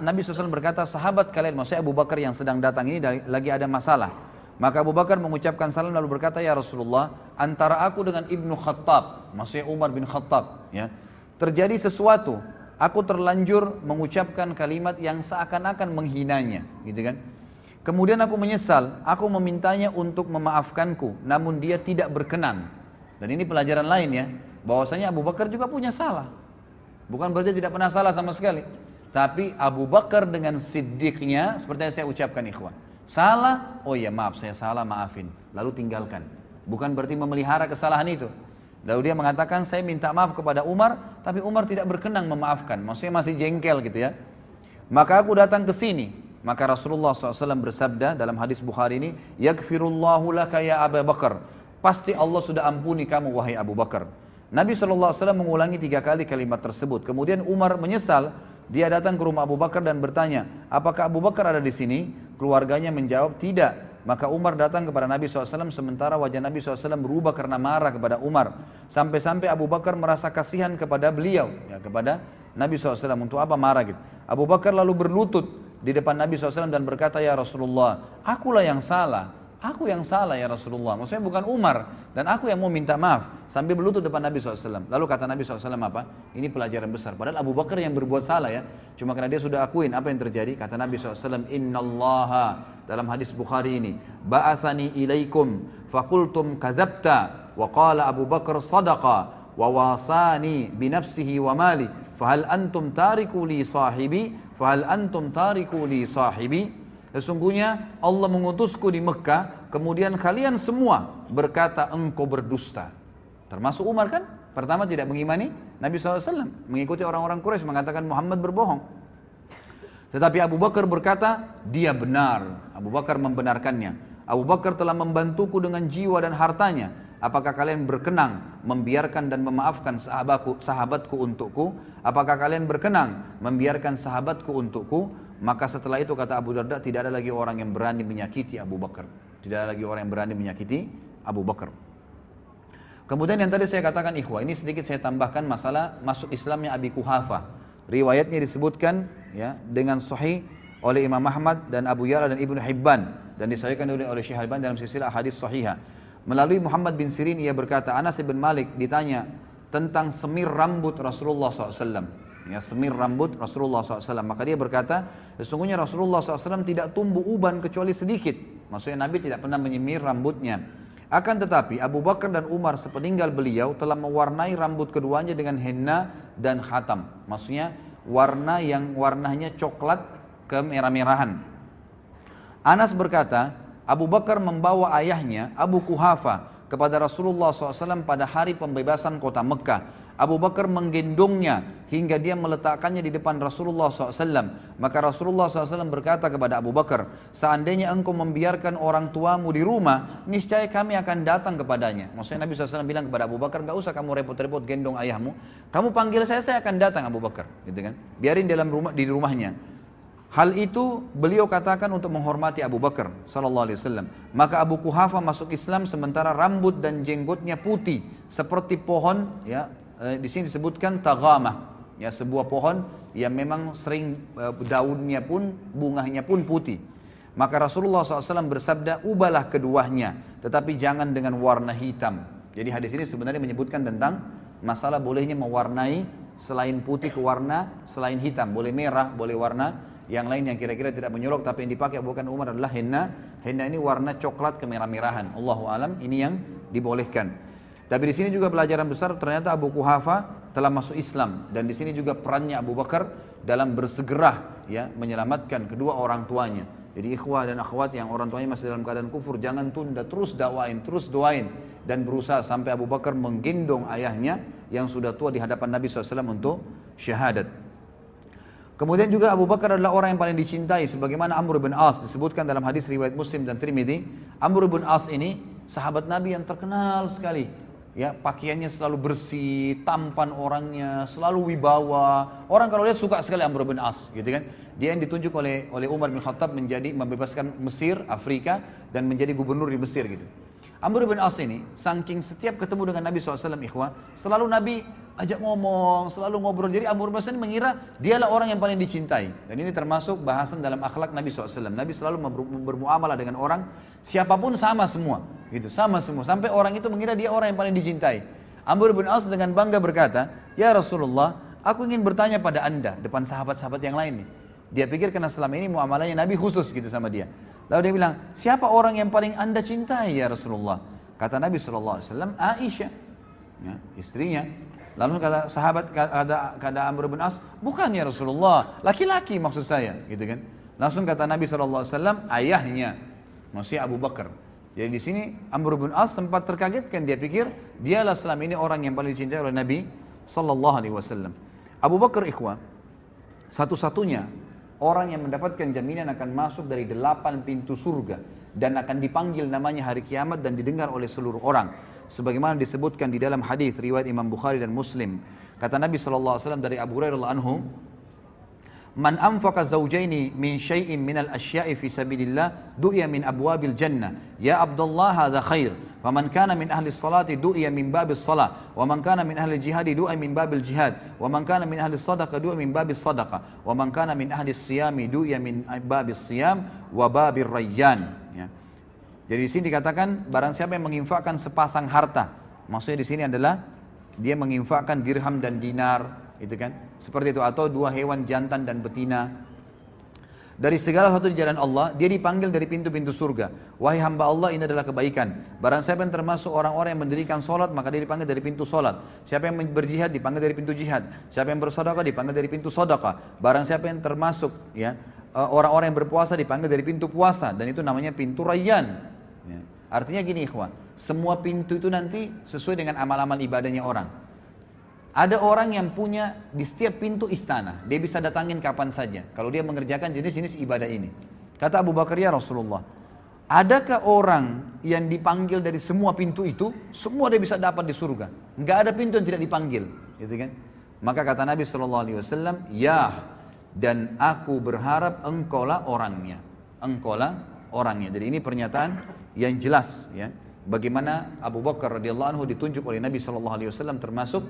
Nabi SAW berkata, sahabat kalian, maksudnya Abu Bakar yang sedang datang ini lagi ada masalah. Maka Abu Bakar mengucapkan salam lalu berkata, Ya Rasulullah, antara aku dengan Ibnu Khattab, maksudnya Umar bin Khattab, ya, terjadi sesuatu. Aku terlanjur mengucapkan kalimat yang seakan-akan menghinanya, gitu kan. Kemudian aku menyesal, aku memintanya untuk memaafkanku, namun dia tidak berkenan. Dan ini pelajaran lain ya, bahwasanya Abu Bakar juga punya salah. Bukan berarti tidak pernah salah sama sekali. Tapi Abu Bakar dengan siddiqnya seperti yang saya ucapkan ikhwan. Salah, oh iya maaf saya salah maafin. Lalu tinggalkan. Bukan berarti memelihara kesalahan itu. Lalu dia mengatakan saya minta maaf kepada Umar, tapi Umar tidak berkenan memaafkan. Maksudnya masih jengkel gitu ya. Maka aku datang ke sini. Maka Rasulullah SAW bersabda dalam hadis Bukhari ini, Yakfirullahu laka ya Abu Bakar. Pasti Allah sudah ampuni kamu wahai Abu Bakar. Nabi SAW mengulangi tiga kali kalimat tersebut. Kemudian Umar menyesal dia datang ke rumah Abu Bakar dan bertanya, apakah Abu Bakar ada di sini? Keluarganya menjawab, tidak. Maka Umar datang kepada Nabi SAW sementara wajah Nabi SAW berubah karena marah kepada Umar. Sampai-sampai Abu Bakar merasa kasihan kepada beliau, ya, kepada Nabi SAW. Untuk apa marah gitu? Abu Bakar lalu berlutut di depan Nabi SAW dan berkata, Ya Rasulullah, akulah yang salah. Aku yang salah ya Rasulullah. Maksudnya bukan Umar. Dan aku yang mau minta maaf. Sambil berlutut depan Nabi SAW. Lalu kata Nabi SAW apa? Ini pelajaran besar. Padahal Abu Bakar yang berbuat salah ya. Cuma karena dia sudah akuin apa yang terjadi. Kata Nabi SAW. Inna allaha. Dalam hadis Bukhari ini. Ba'athani ilaikum. Fakultum kadhabta. Wa qala Abu Bakar sadaqa. Wa wasani binafsihi wa mali. Fahal antum tariku li sahibi. Fahal antum tariku li sahibi. Sesungguhnya Allah mengutusku di Mekah, kemudian kalian semua berkata engkau berdusta. Termasuk Umar kan? Pertama tidak mengimani Nabi SAW, mengikuti orang-orang Quraisy mengatakan Muhammad berbohong. Tetapi Abu Bakar berkata, dia benar. Abu Bakar membenarkannya. Abu Bakar telah membantuku dengan jiwa dan hartanya. Apakah kalian berkenan membiarkan dan memaafkan sahabatku, sahabatku untukku? Apakah kalian berkenan membiarkan sahabatku untukku? Maka setelah itu kata Abu Darda tidak ada lagi orang yang berani menyakiti Abu Bakar. Tidak ada lagi orang yang berani menyakiti Abu Bakar. Kemudian yang tadi saya katakan ikhwah, ini sedikit saya tambahkan masalah masuk Islamnya Abi Kuhafa. Riwayatnya disebutkan ya dengan sahih oleh Imam Ahmad dan Abu Ya'la dan Ibnu Hibban dan disahihkan oleh oleh Syekh Al-Albani dalam silsilah hadis sahihah. Melalui Muhammad bin Sirin ia berkata, Anas bin Malik ditanya tentang semir rambut Rasulullah SAW. Ya semir rambut Rasulullah SAW. Maka dia berkata, sesungguhnya Rasulullah SAW tidak tumbuh uban kecuali sedikit. Maksudnya Nabi tidak pernah menyemir rambutnya. Akan tetapi Abu Bakar dan Umar sepeninggal beliau telah mewarnai rambut keduanya dengan henna dan khatam. Maksudnya warna yang warnanya coklat kemerah-merahan. Anas berkata, Abu Bakar membawa ayahnya Abu Kuhafa kepada Rasulullah SAW pada hari pembebasan kota Mekah. Abu Bakar menggendongnya hingga dia meletakkannya di depan Rasulullah SAW. Maka Rasulullah SAW berkata kepada Abu Bakar, seandainya engkau membiarkan orang tuamu di rumah, niscaya kami akan datang kepadanya. Maksudnya Nabi SAW bilang kepada Abu Bakar, gak usah kamu repot-repot gendong ayahmu, kamu panggil saya, saya akan datang Abu Bakar. Gitu kan? Biarin dalam rumah di rumahnya. Hal itu beliau katakan untuk menghormati Abu Bakar sallallahu alaihi wasallam. Maka Abu Kuhafa masuk Islam sementara rambut dan jenggotnya putih seperti pohon ya di sini disebutkan tagamah, ya sebuah pohon yang memang sering eh, daunnya pun bunganya pun putih. Maka Rasulullah SAW bersabda, ubahlah keduanya, tetapi jangan dengan warna hitam. Jadi hadis ini sebenarnya menyebutkan tentang masalah bolehnya mewarnai selain putih ke warna selain hitam. Boleh merah, boleh warna yang lain yang kira-kira tidak menyolok tapi yang dipakai bukan Umar adalah henna. Henna ini warna coklat kemerah-merahan. Allahu alam ini yang dibolehkan. Tapi di sini juga pelajaran besar ternyata Abu Kuhafa telah masuk Islam dan di sini juga perannya Abu Bakar dalam bersegera ya menyelamatkan kedua orang tuanya. Jadi ikhwah dan akhwat yang orang tuanya masih dalam keadaan kufur jangan tunda terus dakwain, terus doain dan berusaha sampai Abu Bakar menggendong ayahnya yang sudah tua di hadapan Nabi SAW untuk syahadat. Kemudian juga Abu Bakar adalah orang yang paling dicintai sebagaimana Amr bin As disebutkan dalam hadis riwayat Muslim dan Trimidi. Amr bin As ini sahabat Nabi yang terkenal sekali ya pakaiannya selalu bersih, tampan orangnya, selalu wibawa. Orang kalau lihat suka sekali Amr bin As, gitu kan? Dia yang ditunjuk oleh oleh Umar bin Khattab menjadi membebaskan Mesir, Afrika dan menjadi gubernur di Mesir gitu. Amr bin As ini, saking setiap ketemu dengan Nabi SAW, ikhwah, selalu Nabi ajak ngomong, selalu ngobrol. Jadi bin As ini mengira dialah orang yang paling dicintai. Dan ini termasuk bahasan dalam akhlak Nabi SAW. Nabi selalu bermuamalah dengan orang, siapa pun sama semua. gitu Sama semua. Sampai orang itu mengira dia orang yang paling dicintai. Amr bin As dengan bangga berkata, Ya Rasulullah, aku ingin bertanya pada anda, depan sahabat-sahabat yang lain nih. Dia pikir karena selama ini muamalahnya Nabi khusus gitu sama dia. Lalu dia bilang, siapa orang yang paling anda cintai ya Rasulullah? Kata Nabi SAW, Aisyah, ya, istrinya. Lalu kata sahabat, kata, kata Amr bin As, bukan ya Rasulullah, laki-laki maksud saya. gitu kan. Langsung kata Nabi SAW, ayahnya, maksudnya Abu Bakar. Jadi di sini Amr bin As sempat terkagetkan, dia pikir dialah selama ini orang yang paling dicintai oleh Nabi Wasallam. Abu Bakar ikhwah, satu-satunya orang yang mendapatkan jaminan akan masuk dari delapan pintu surga dan akan dipanggil namanya hari kiamat dan didengar oleh seluruh orang sebagaimana disebutkan di dalam hadis riwayat Imam Bukhari dan Muslim kata Nabi SAW dari Abu Hurairah anhu Man anfaqa zawjaini min syai'in minal asya'i fi sabilillah du'iya min abwabil jannah. Ya Abdullah hadha khair. Wa man kana min ahli salati du'iya min babil salat. Wa man kana min ahli jihadi du'iya min babil jihad. Wa man kana min ahli sadaqa du'iya min babil sadaqa. Wa man kana min ahli siyami du'iya min babil siyam wa rayyan. Jadi di sini dikatakan barang siapa yang menginfakkan sepasang harta. Maksudnya di sini adalah dia menginfakkan dirham dan dinar, itu kan seperti itu atau dua hewan jantan dan betina dari segala sesuatu di jalan Allah, dia dipanggil dari pintu-pintu surga. Wahai hamba Allah, ini adalah kebaikan. Barang siapa yang termasuk orang-orang yang mendirikan solat, maka dia dipanggil dari pintu solat. Siapa yang berjihad, dipanggil dari pintu jihad. Siapa yang bersedekah, dipanggil dari pintu sedekah. Barang siapa yang termasuk ya eh, orang-orang yang berpuasa, dipanggil dari pintu puasa. Dan itu namanya pintu rayyan. Ya. Artinya gini ikhwan, semua pintu itu nanti sesuai dengan amal-amal ibadahnya orang. Ada orang yang punya di setiap pintu istana, dia bisa datangin kapan saja. Kalau dia mengerjakan jenis-jenis ibadah ini. Kata Abu Bakar ya Rasulullah, adakah orang yang dipanggil dari semua pintu itu, semua dia bisa dapat di surga? Enggak ada pintu yang tidak dipanggil, gitu kan? Maka kata Nabi Shallallahu Alaihi Wasallam, ya, dan aku berharap engkaulah orangnya, engkaulah orangnya. Jadi ini pernyataan yang jelas, ya. Bagaimana Abu Bakar radhiyallahu anhu ditunjuk oleh Nabi Shallallahu Alaihi Wasallam termasuk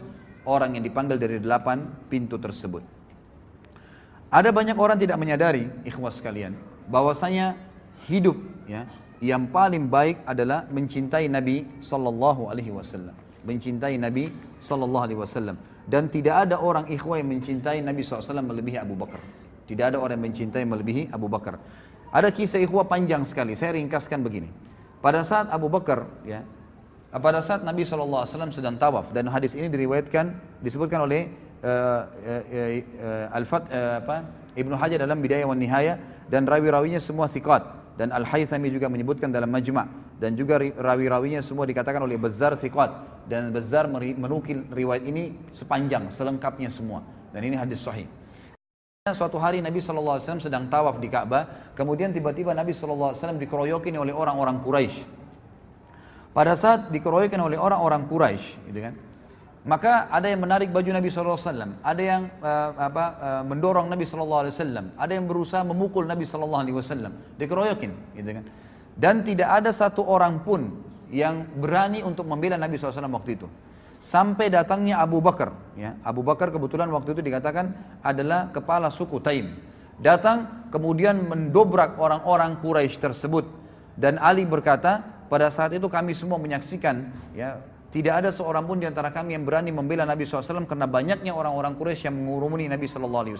orang yang dipanggil dari delapan pintu tersebut. Ada banyak orang tidak menyadari, ikhwas sekalian, bahwasanya hidup ya yang paling baik adalah mencintai Nabi Sallallahu Alaihi Wasallam. mencintai Nabi Sallallahu Alaihi Wasallam. Dan tidak ada orang ikhwah yang mencintai Nabi SAW melebihi Abu Bakar. Tidak ada orang yang mencintai melebihi Abu Bakar. Ada kisah ikhwah panjang sekali. Saya ringkaskan begini. Pada saat Abu Bakar, ya, pada saat Nabi SAW sedang tawaf dan hadis ini diriwayatkan disebutkan oleh uh, uh, uh, Al-Fat uh, apa Ibnu Hajar dalam Bidayah wan Nihayah dan rawi-rawinya semua thiqat. Dan Al-Haythami juga menyebutkan dalam Majma' dan juga rawi-rawinya semua dikatakan oleh Bazzar thiqat. Dan Bazzar menukil riwayat ini sepanjang selengkapnya semua. Dan ini hadis sahih Suatu hari Nabi SAW sedang tawaf di Ka'bah, kemudian tiba-tiba Nabi SAW dikeroyokin oleh orang-orang Quraisy. Pada saat dikeroyokin oleh orang-orang Quraisy, gitu kan? Maka ada yang menarik baju Nabi SAW, ada yang uh, apa, uh, mendorong Nabi SAW, ada yang berusaha memukul Nabi SAW, dikeroyokin, gitu kan. Dan tidak ada satu orang pun yang berani untuk membela Nabi SAW waktu itu. Sampai datangnya Abu Bakar, ya. Abu Bakar kebetulan waktu itu dikatakan adalah kepala suku Taim. Datang kemudian mendobrak orang-orang Quraisy tersebut dan Ali berkata, pada saat itu kami semua menyaksikan ya tidak ada seorang pun di antara kami yang berani membela Nabi SAW karena banyaknya orang-orang Quraisy yang mengurumuni Nabi SAW.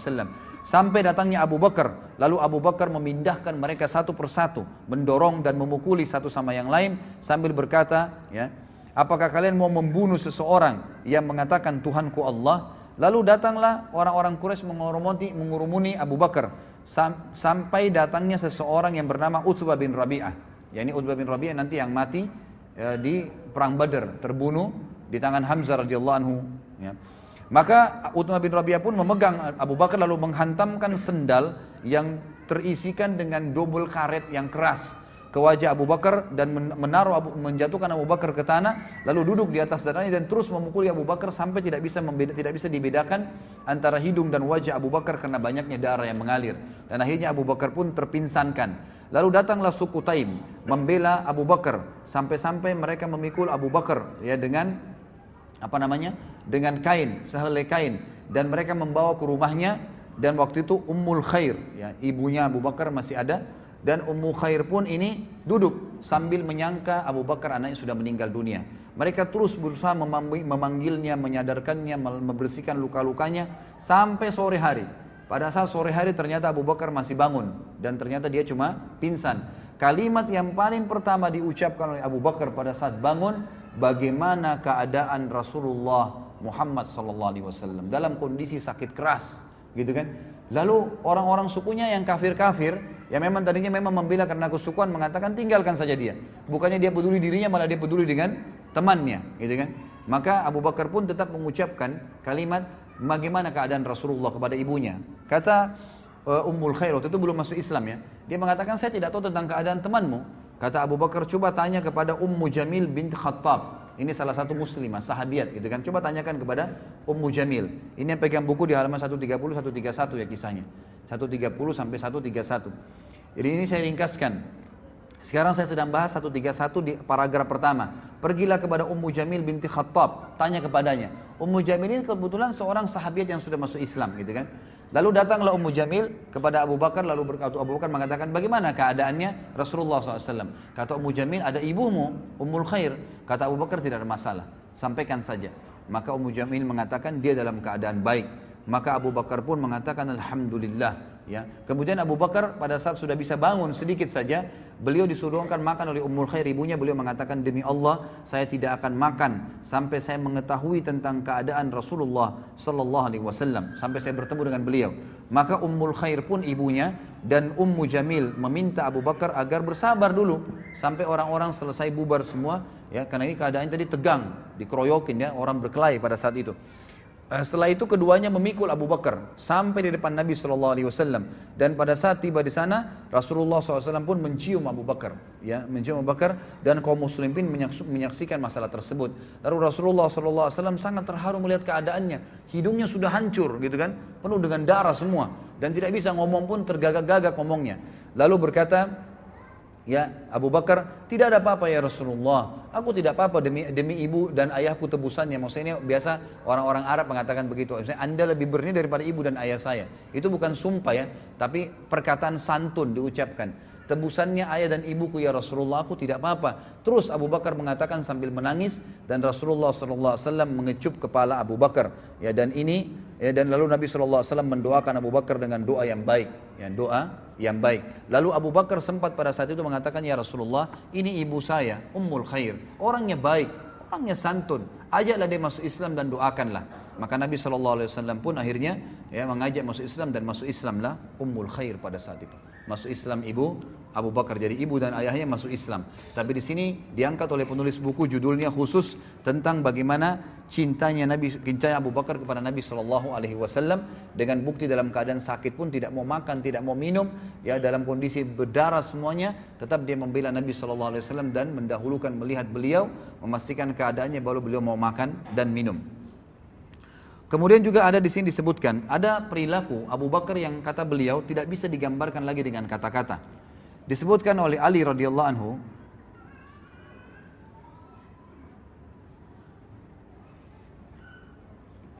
Sampai datangnya Abu Bakar, lalu Abu Bakar memindahkan mereka satu persatu, mendorong dan memukuli satu sama yang lain sambil berkata, ya, apakah kalian mau membunuh seseorang yang mengatakan Tuhanku Allah? Lalu datanglah orang-orang Quraisy mengurumuni, mengurumuni Abu Bakar sam, sampai datangnya seseorang yang bernama Utbah bin Rabi'ah. Ya ini Utbah bin Rabi'ah nanti yang mati ya, di perang Badar terbunuh di tangan Hamzah radhiyallahu anhu ya. Maka Utbah bin Rabi'ah pun memegang Abu Bakar lalu menghantamkan sendal yang terisikan dengan double karet yang keras ke wajah Abu Bakar dan menaruh Abu, menjatuhkan Abu Bakar ke tanah lalu duduk di atas dadanya dan terus memukuli Abu Bakar sampai tidak bisa membeda, tidak bisa dibedakan antara hidung dan wajah Abu Bakar karena banyaknya darah yang mengalir. Dan akhirnya Abu Bakar pun terpinsankan. Lalu datanglah suku Taim membela Abu Bakar. Sampai-sampai mereka memikul Abu Bakar ya dengan apa namanya? dengan kain, sehelai kain. Dan mereka membawa ke rumahnya dan waktu itu Ummul Khair ya ibunya Abu Bakar masih ada dan Ummu Khair pun ini duduk sambil menyangka Abu Bakar anaknya sudah meninggal dunia. Mereka terus berusaha memanggilnya, menyadarkannya, membersihkan luka-lukanya sampai sore hari. Pada saat sore hari ternyata Abu Bakar masih bangun dan ternyata dia cuma pingsan. Kalimat yang paling pertama diucapkan oleh Abu Bakar pada saat bangun, bagaimana keadaan Rasulullah Muhammad sallallahu alaihi wasallam dalam kondisi sakit keras, gitu kan? Lalu orang-orang sukunya yang kafir-kafir, yang memang tadinya memang membela karena kesukuan mengatakan tinggalkan saja dia. Bukannya dia peduli dirinya, malah dia peduli dengan temannya, gitu kan? Maka Abu Bakar pun tetap mengucapkan kalimat bagaimana keadaan Rasulullah kepada ibunya. Kata uh, Ummul Khair waktu itu belum masuk Islam ya. Dia mengatakan saya tidak tahu tentang keadaan temanmu. Kata Abu Bakar coba tanya kepada Ummu Jamil bint Khattab. Ini salah satu muslimah, sahabiat gitu kan. Coba tanyakan kepada Ummu Jamil. Ini yang pegang buku di halaman 130 131 ya kisahnya. 130 sampai 131. Jadi ini saya ringkaskan. Sekarang saya sedang bahas 131 di paragraf pertama. Pergilah kepada Ummu Jamil binti Khattab, tanya kepadanya. Ummu Jamil ini kebetulan seorang sahabat yang sudah masuk Islam gitu kan. Lalu datanglah Ummu Jamil kepada Abu Bakar lalu berkata Abu Bakar mengatakan bagaimana keadaannya Rasulullah SAW. Kata Ummu Jamil ada ibumu Ummul Khair. Kata Abu Bakar tidak ada masalah. Sampaikan saja. Maka Ummu Jamil mengatakan dia dalam keadaan baik. Maka Abu Bakar pun mengatakan Alhamdulillah Ya. Kemudian Abu Bakar pada saat sudah bisa bangun sedikit saja, beliau disuruhkan makan oleh Ummul Khair ibunya, beliau mengatakan demi Allah saya tidak akan makan sampai saya mengetahui tentang keadaan Rasulullah sallallahu alaihi wasallam, sampai saya bertemu dengan beliau. Maka Ummul Khair pun ibunya dan Ummu Jamil meminta Abu Bakar agar bersabar dulu sampai orang-orang selesai bubar semua ya karena ini keadaannya tadi tegang, dikeroyokin ya, orang berkelahi pada saat itu. Eh, setelah itu keduanya memikul Abu Bakar sampai di depan Nabi Shallallahu Alaihi Wasallam dan pada saat tiba di sana Rasulullah SAW pun mencium Abu Bakar, ya mencium Abu Bakar dan kaum muslimin menyaksikan masalah tersebut. Lalu Rasulullah SAW sangat terharu melihat keadaannya, hidungnya sudah hancur gitu kan, penuh dengan darah semua dan tidak bisa ngomong pun tergagak-gagak ngomongnya. Lalu berkata, Ya, Abu Bakar, tidak ada apa-apa ya Rasulullah. Aku tidak apa-apa demi demi ibu dan ayahku tebusannya. Maksudnya ini biasa orang-orang Arab mengatakan begitu. Maksudnya Anda lebih berni daripada ibu dan ayah saya. Itu bukan sumpah ya, tapi perkataan santun diucapkan. tebusannya ayah dan ibuku ya Rasulullah aku tidak apa-apa. Terus Abu Bakar mengatakan sambil menangis dan Rasulullah SAW mengecup kepala Abu Bakar. Ya dan ini ya, dan lalu Nabi SAW mendoakan Abu Bakar dengan doa yang baik. Ya, doa yang baik. Lalu Abu Bakar sempat pada saat itu mengatakan ya Rasulullah ini ibu saya Ummul Khair. Orangnya baik, orangnya santun. Ajaklah dia masuk Islam dan doakanlah. Maka Nabi SAW pun akhirnya ya, mengajak masuk Islam dan masuk Islamlah Ummul Khair pada saat itu masuk Islam ibu Abu Bakar jadi ibu dan ayahnya masuk Islam. Tapi di sini diangkat oleh penulis buku judulnya khusus tentang bagaimana cintanya Nabi cintanya Abu Bakar kepada Nabi Shallallahu Alaihi Wasallam dengan bukti dalam keadaan sakit pun tidak mau makan tidak mau minum ya dalam kondisi berdarah semuanya tetap dia membela Nabi Shallallahu Alaihi Wasallam dan mendahulukan melihat beliau memastikan keadaannya baru beliau mau makan dan minum. Kemudian juga ada di sini disebutkan ada perilaku Abu Bakar yang kata beliau tidak bisa digambarkan lagi dengan kata-kata. Disebutkan oleh Ali radhiyallahu anhu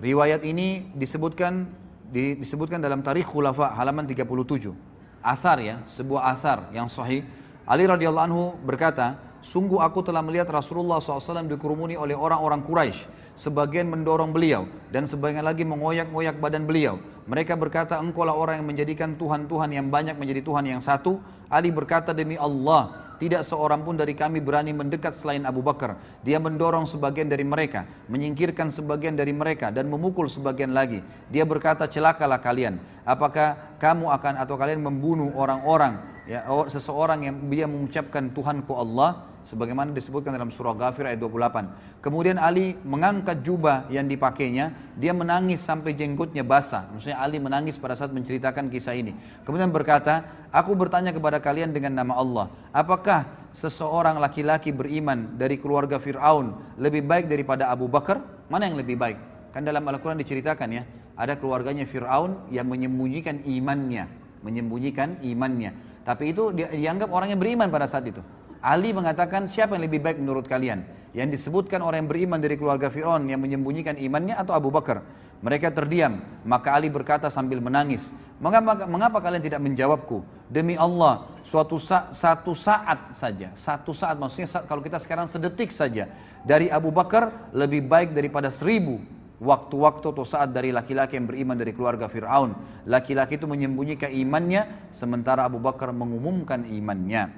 Riwayat ini disebutkan disebutkan dalam Tarikh Khulafa halaman 37. Athar ya, sebuah athar yang sahih. Ali radhiyallahu anhu berkata, "Sungguh aku telah melihat Rasulullah SAW dikerumuni oleh orang-orang Quraisy sebagian mendorong beliau dan sebagian lagi mengoyak-ngoyak badan beliau. Mereka berkata, engkaulah orang yang menjadikan Tuhan-Tuhan yang banyak menjadi Tuhan yang satu. Ali berkata, demi Allah, tidak seorang pun dari kami berani mendekat selain Abu Bakar. Dia mendorong sebagian dari mereka, menyingkirkan sebagian dari mereka, dan memukul sebagian lagi. Dia berkata, celakalah kalian. Apakah kamu akan atau kalian membunuh orang-orang, ya, seseorang yang dia mengucapkan Tuhanku Allah, sebagaimana disebutkan dalam surah Ghafir ayat 28. Kemudian Ali mengangkat jubah yang dipakainya, dia menangis sampai jenggotnya basah. Maksudnya Ali menangis pada saat menceritakan kisah ini. Kemudian berkata, "Aku bertanya kepada kalian dengan nama Allah, apakah seseorang laki-laki beriman dari keluarga Firaun lebih baik daripada Abu Bakar? Mana yang lebih baik?" Kan dalam Al-Qur'an diceritakan ya, ada keluarganya Firaun yang menyembunyikan imannya, menyembunyikan imannya. Tapi itu dianggap orang yang beriman pada saat itu. Ali mengatakan siapa yang lebih baik menurut kalian? Yang disebutkan orang yang beriman dari keluarga Fir'aun yang menyembunyikan imannya atau Abu Bakar? Mereka terdiam, maka Ali berkata sambil menangis, mengapa, mengapa kalian tidak menjawabku? Demi Allah, suatu sa satu saat saja, satu saat maksudnya kalau kita sekarang sedetik saja, dari Abu Bakar lebih baik daripada seribu waktu-waktu atau saat dari laki-laki yang beriman dari keluarga Fir'aun. Laki-laki itu menyembunyikan imannya, sementara Abu Bakar mengumumkan imannya.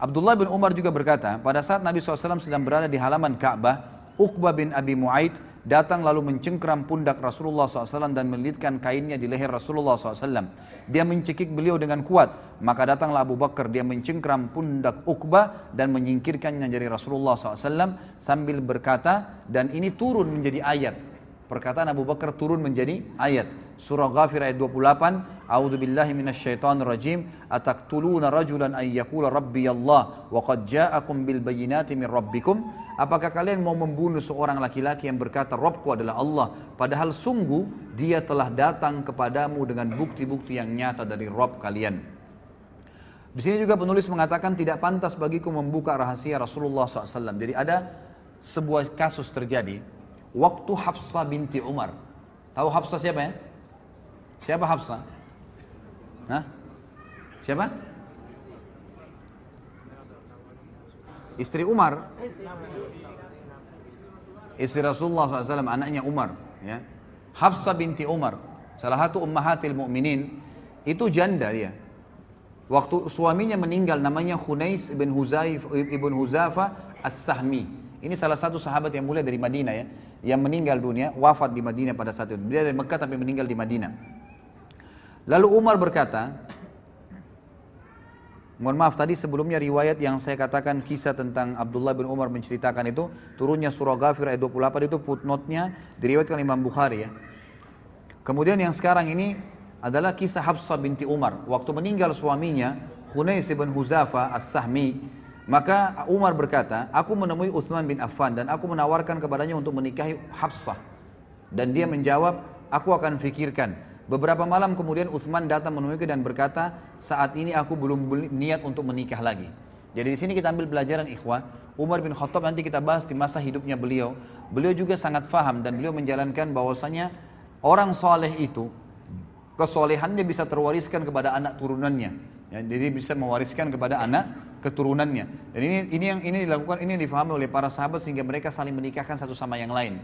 Abdullah bin Umar juga berkata, pada saat Nabi SAW sedang berada di halaman Ka'bah, Uqbah bin Abi Mu'aid datang lalu mencengkram pundak Rasulullah SAW dan melilitkan kainnya di leher Rasulullah SAW. Dia mencekik beliau dengan kuat. Maka datanglah Abu Bakar, dia mencengkram pundak Uqbah dan menyingkirkannya dari Rasulullah SAW sambil berkata, dan ini turun menjadi ayat. Perkataan Abu Bakar turun menjadi ayat. Surah Ghafir ayat 28, A'udzu billahi minasyaitonir rajim, ataqtuluna rajulan ay yaqula rabbi Allah wa qad ja'akum bil bayyinati min rabbikum? Apakah kalian mau membunuh seorang laki-laki yang berkata Rabbku adalah Allah, padahal sungguh dia telah datang kepadamu dengan bukti-bukti yang nyata dari Rabb kalian. Di sini juga penulis mengatakan tidak pantas bagiku membuka rahasia Rasulullah SAW. Jadi ada sebuah kasus terjadi waktu Hafsah binti Umar. Tahu Hafsah siapa ya? Siapa Hafsah? Hah? Siapa? Istri Umar. Istri Rasulullah SAW, anaknya Umar. Ya. Hafsah binti Umar, salah satu ummahatil mu'minin, itu janda dia. Waktu suaminya meninggal namanya Khunais ibn Huzaif ibn Huzafa As-Sahmi. Ini salah satu sahabat yang mulia dari Madinah ya, yang meninggal dunia, wafat di Madinah pada saat itu. Dia dari Mekah tapi meninggal di Madinah. Lalu Umar berkata, Mohon maaf tadi sebelumnya riwayat yang saya katakan kisah tentang Abdullah bin Umar menceritakan itu turunnya surah Ghafir ayat 28 itu footnote-nya diriwayatkan Imam Bukhari ya. Kemudian yang sekarang ini adalah kisah Hafsah binti Umar. Waktu meninggal suaminya Hunais bin Huzafa As-Sahmi, maka Umar berkata, aku menemui Uthman bin Affan dan aku menawarkan kepadanya untuk menikahi Hafsah. Dan dia menjawab, aku akan fikirkan. Beberapa malam kemudian Uthman datang menemuiku dan berkata, saat ini aku belum niat untuk menikah lagi. Jadi di sini kita ambil pelajaran ikhwah. Umar bin Khattab nanti kita bahas di masa hidupnya beliau. Beliau juga sangat faham dan beliau menjalankan bahwasanya orang soleh itu kesolehannya bisa terwariskan kepada anak turunannya. Ya, jadi bisa mewariskan kepada anak keturunannya. Dan ini ini yang ini dilakukan ini difahami oleh para sahabat sehingga mereka saling menikahkan satu sama yang lain.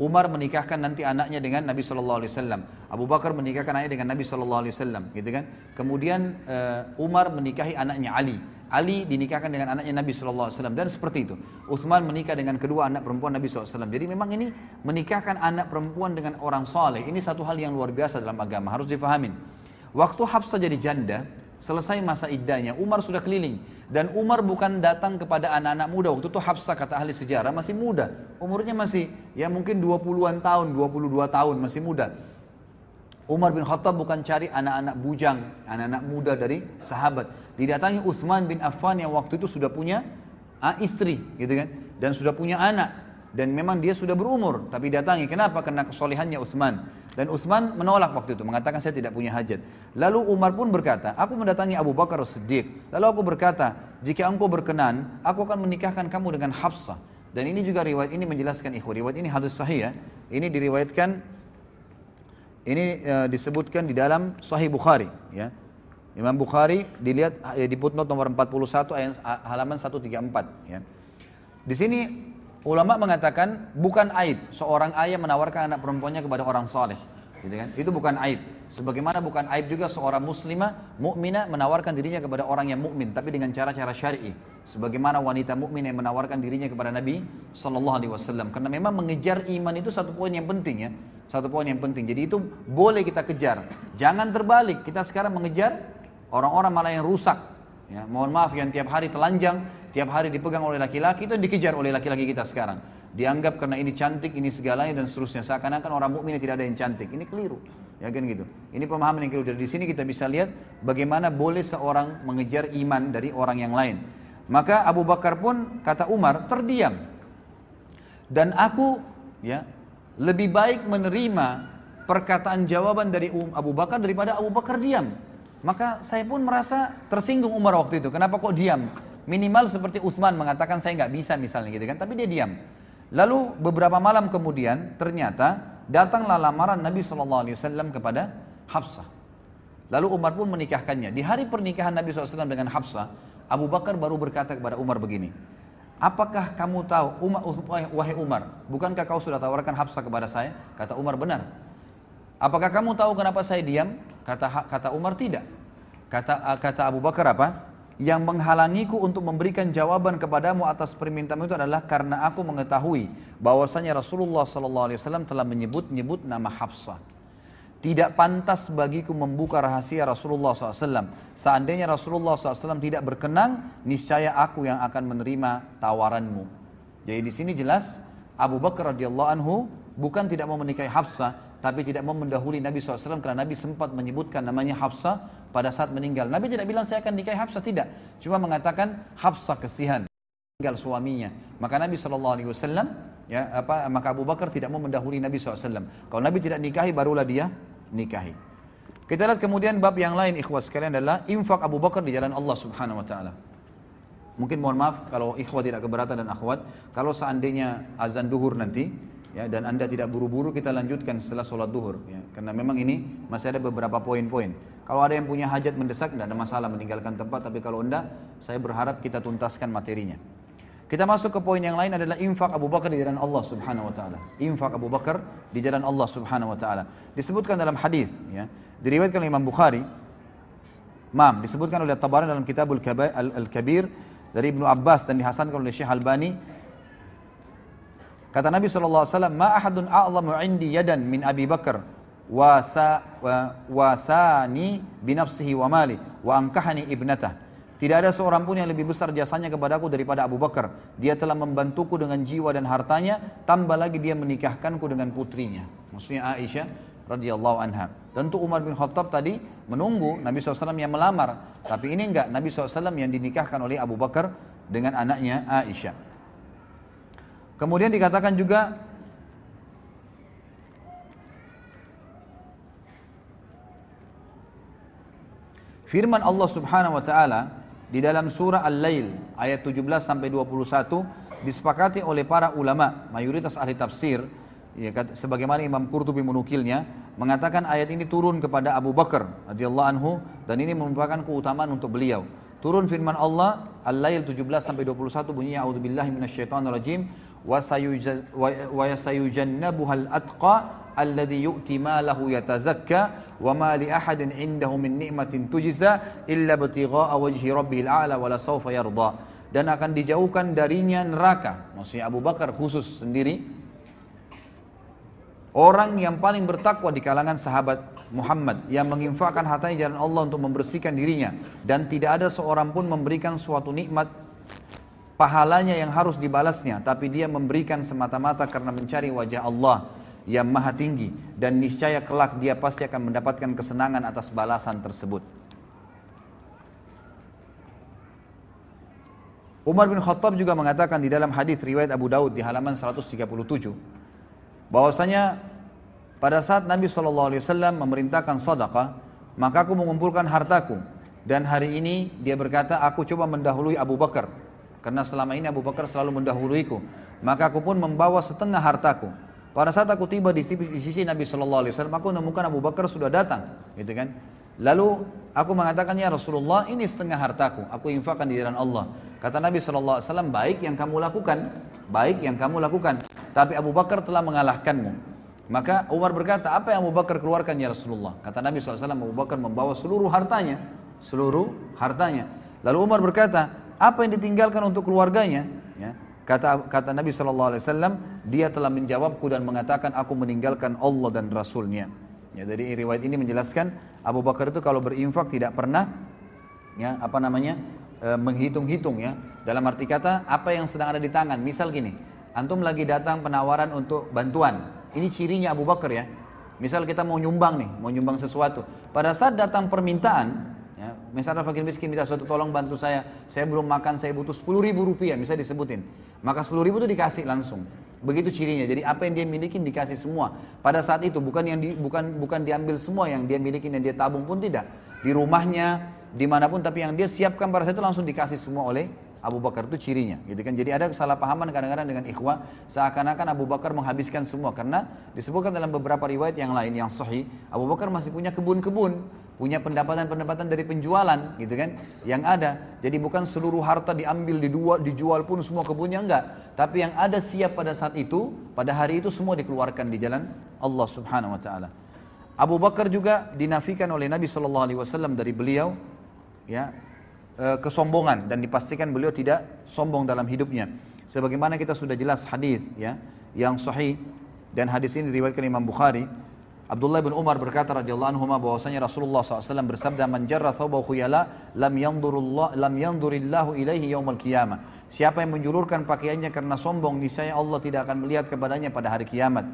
Umar menikahkan nanti anaknya dengan Nabi Shallallahu Alaihi Wasallam. Abu Bakar menikahkan anaknya dengan Nabi Shallallahu Alaihi Wasallam, gitu kan? Kemudian uh, Umar menikahi anaknya Ali. Ali dinikahkan dengan anaknya Nabi Shallallahu Alaihi Wasallam dan seperti itu. Uthman menikah dengan kedua anak perempuan Nabi SAW. Jadi memang ini menikahkan anak perempuan dengan orang soleh. Ini satu hal yang luar biasa dalam agama harus difahamin. Waktu Hafsah jadi janda, selesai masa iddahnya, Umar sudah keliling. Dan Umar bukan datang kepada anak-anak muda. Waktu itu Hafsah kata ahli sejarah masih muda. Umurnya masih ya mungkin 20-an tahun, 22 tahun masih muda. Umar bin Khattab bukan cari anak-anak bujang, anak-anak muda dari sahabat. Didatangi Uthman bin Affan yang waktu itu sudah punya ah, istri, gitu kan, dan sudah punya anak. Dan memang dia sudah berumur, tapi datangi. Kenapa? Karena kesolehannya Uthman. Dan Uthman menolak waktu itu, mengatakan saya tidak punya hajat. Lalu Umar pun berkata, aku mendatangi Abu Bakar Siddiq. Lalu aku berkata, jika engkau berkenan, aku akan menikahkan kamu dengan Hafsah. Dan ini juga riwayat ini menjelaskan ikhwah. Riwayat ini hadis sahih ya. Ini diriwayatkan, ini uh, disebutkan di dalam Sahih Bukhari ya. Imam Bukhari dilihat eh, di footnote nomor 41 ayat halaman 134 ya. Di sini Ulama mengatakan bukan aib seorang ayah menawarkan anak perempuannya kepada orang saleh. Gitu kan? Itu bukan aib. Sebagaimana bukan aib juga seorang muslimah mukminah menawarkan dirinya kepada orang yang mukmin tapi dengan cara-cara syar'i. Sebagaimana wanita mukmin yang menawarkan dirinya kepada Nabi sallallahu alaihi wasallam. Karena memang mengejar iman itu satu poin yang penting ya. Satu poin yang penting. Jadi itu boleh kita kejar. Jangan terbalik. Kita sekarang mengejar orang-orang malah yang rusak. Ya, mohon maaf yang tiap hari telanjang, tiap hari dipegang oleh laki-laki itu dikejar oleh laki-laki kita sekarang. Dianggap karena ini cantik, ini segalanya dan seterusnya. Seakan-akan orang mukmin tidak ada yang cantik. Ini keliru. Ya kan gitu. Ini pemahaman yang keliru. Dari sini kita bisa lihat bagaimana boleh seorang mengejar iman dari orang yang lain. Maka Abu Bakar pun kata Umar terdiam. Dan aku ya lebih baik menerima perkataan jawaban dari Abu Bakar daripada Abu Bakar diam. Maka saya pun merasa tersinggung Umar waktu itu. Kenapa kok diam? Minimal seperti Uthman mengatakan saya nggak bisa misalnya gitu kan, tapi dia diam. Lalu beberapa malam kemudian ternyata datanglah lamaran Nabi SAW kepada Hafsah. Lalu Umar pun menikahkannya. Di hari pernikahan Nabi SAW dengan Hafsah, Abu Bakar baru berkata kepada Umar begini, Apakah kamu tahu, Umar, wahai Umar, bukankah kau sudah tawarkan Hafsah kepada saya? Kata Umar, benar. Apakah kamu tahu kenapa saya diam? Kata kata Umar, tidak. Kata kata Abu Bakar apa? yang menghalangiku untuk memberikan jawaban kepadamu atas permintaan itu adalah karena aku mengetahui bahwasanya Rasulullah SAW telah menyebut-nyebut nama Hafsah. Tidak pantas bagiku membuka rahasia Rasulullah SAW. Seandainya Rasulullah SAW tidak berkenan, niscaya aku yang akan menerima tawaranmu. Jadi di sini jelas Abu Bakar radhiyallahu anhu bukan tidak mau menikahi Hafsah, tapi tidak mau mendahului Nabi SAW karena Nabi sempat menyebutkan namanya Hafsah pada saat meninggal. Nabi tidak bilang saya akan nikahi Hafsah tidak, cuma mengatakan Hafsah kesihan meninggal suaminya. Maka Nabi saw ya apa maka Abu Bakar tidak mau mendahului Nabi saw. Kalau Nabi tidak nikahi barulah dia nikahi. Kita lihat kemudian bab yang lain ikhwas sekalian adalah infak Abu Bakar di jalan Allah Subhanahu wa taala. Mungkin mohon maaf kalau ikhwah tidak keberatan dan akhwat, kalau seandainya azan duhur nanti, ya dan anda tidak buru-buru kita lanjutkan setelah sholat duhur ya karena memang ini masih ada beberapa poin-poin kalau ada yang punya hajat mendesak tidak ada masalah meninggalkan tempat tapi kalau enggak saya berharap kita tuntaskan materinya kita masuk ke poin yang lain adalah infak Abu Bakar di jalan Allah Subhanahu wa taala. Infak Abu Bakar di jalan Allah Subhanahu wa taala. Disebutkan dalam hadis ya. Diriwayatkan oleh Imam Bukhari. Mam, disebutkan oleh Tabarani dalam Kitabul Al-Kabir dari Ibnu Abbas dan dihasankan oleh Syekh Albani Kata Nabi SAW, Ma ahadun a'lamu indi yadan min Abi Bakar wasa, wa, wasani binafsihi wa mali wa angkahani ibnatah. Tidak ada seorang pun yang lebih besar jasanya kepadaku daripada Abu Bakar. Dia telah membantuku dengan jiwa dan hartanya, tambah lagi dia menikahkanku dengan putrinya. Maksudnya Aisyah radhiyallahu anha. Tentu Umar bin Khattab tadi menunggu Nabi SAW yang melamar. Tapi ini enggak, Nabi SAW yang dinikahkan oleh Abu Bakar dengan anaknya Aisyah. Kemudian dikatakan juga firman Allah Subhanahu wa taala di dalam surah Al-Lail ayat 17 sampai 21 disepakati oleh para ulama mayoritas ahli tafsir ya, sebagaimana Imam Qurtubi menukilnya mengatakan ayat ini turun kepada Abu Bakar radhiyallahu anhu dan ini merupakan keutamaan untuk beliau. Turun firman Allah Al-Lail 17 sampai 21 bunyinya a'udzubillahi minasyaitonirrajim ma li ahadin indahu min ni'matin tujza illa ibtigha'a wajhi rabbihil a'la wa la sawfa yarda. Dan akan dijauhkan darinya neraka maksudnya Abu Bakar khusus sendiri Orang yang paling bertakwa di kalangan sahabat Muhammad yang menginfakkan hartanya jalan Allah untuk membersihkan dirinya. Dan tidak ada seorang pun memberikan suatu nikmat pahalanya yang harus dibalasnya tapi dia memberikan semata-mata karena mencari wajah Allah yang maha tinggi dan niscaya kelak dia pasti akan mendapatkan kesenangan atas balasan tersebut. Umar bin Khattab juga mengatakan di dalam hadis riwayat Abu Daud di halaman 137 bahwasanya pada saat Nabi SAW memerintahkan sadaqah, maka aku mengumpulkan hartaku. Dan hari ini dia berkata, aku coba mendahului Abu Bakar. Karena selama ini Abu Bakar selalu mendahuluiku. Maka aku pun membawa setengah hartaku. Pada saat aku tiba di sisi, Nabi SAW, aku menemukan Abu Bakar sudah datang. Gitu kan? Lalu aku mengatakan, ya Rasulullah ini setengah hartaku. Aku infakkan di jalan Allah. Kata Nabi SAW, baik yang kamu lakukan. Baik yang kamu lakukan. Tapi Abu Bakar telah mengalahkanmu. Maka Umar berkata, apa yang Abu Bakar keluarkan ya Rasulullah? Kata Nabi SAW, Abu Bakar membawa seluruh hartanya. Seluruh hartanya. Lalu Umar berkata, apa yang ditinggalkan untuk keluarganya? Ya. Kata kata Nabi SAW, dia telah menjawabku dan mengatakan, aku meninggalkan Allah dan Rasulnya. Ya, dari riwayat ini menjelaskan, Abu Bakar itu kalau berinfak tidak pernah, ya apa namanya, e, menghitung-hitung ya. Dalam arti kata, apa yang sedang ada di tangan. Misal gini, Antum lagi datang penawaran untuk bantuan. Ini cirinya Abu Bakar ya. Misal kita mau nyumbang nih, mau nyumbang sesuatu. Pada saat datang permintaan, misalnya fakir miskin minta sesuatu tolong bantu saya, saya belum makan, saya butuh 10 ribu rupiah, bisa disebutin. Maka 10 ribu itu dikasih langsung. Begitu cirinya. Jadi apa yang dia miliki dikasih semua. Pada saat itu bukan yang di, bukan bukan diambil semua yang dia miliki dan dia tabung pun tidak. Di rumahnya, di mana pun, tapi yang dia siapkan pada saat itu langsung dikasih semua oleh Abu Bakar itu cirinya, gitu kan. Jadi ada kesalahpahaman kadang-kadang dengan ikhwah seakan-akan Abu Bakar menghabiskan semua karena disebutkan dalam beberapa riwayat yang lain yang sahih, Abu Bakar masih punya kebun-kebun, punya pendapatan-pendapatan dari penjualan, gitu kan, yang ada. Jadi bukan seluruh harta diambil, dijual, dijual pun semua kebunnya enggak, tapi yang ada siap pada saat itu, pada hari itu semua dikeluarkan di jalan Allah Subhanahu wa taala. Abu Bakar juga dinafikan oleh Nabi Shallallahu alaihi wasallam dari beliau ya Eh, kesombongan dan dipastikan beliau tidak sombong dalam hidupnya. Sebagaimana kita sudah jelas hadis ya yang sahih dan hadis ini diriwayatkan Imam Bukhari. Abdullah bin Umar berkata radhiyallahu anhu bahwasanya Rasulullah SAW bersabda man jarra thawbahu khuyala lam yanzurullah lam yanzurillahu ilaihi yaumal qiyamah. Siapa yang menjulurkan pakaiannya karena sombong niscaya Allah tidak akan melihat kepadanya pada hari kiamat.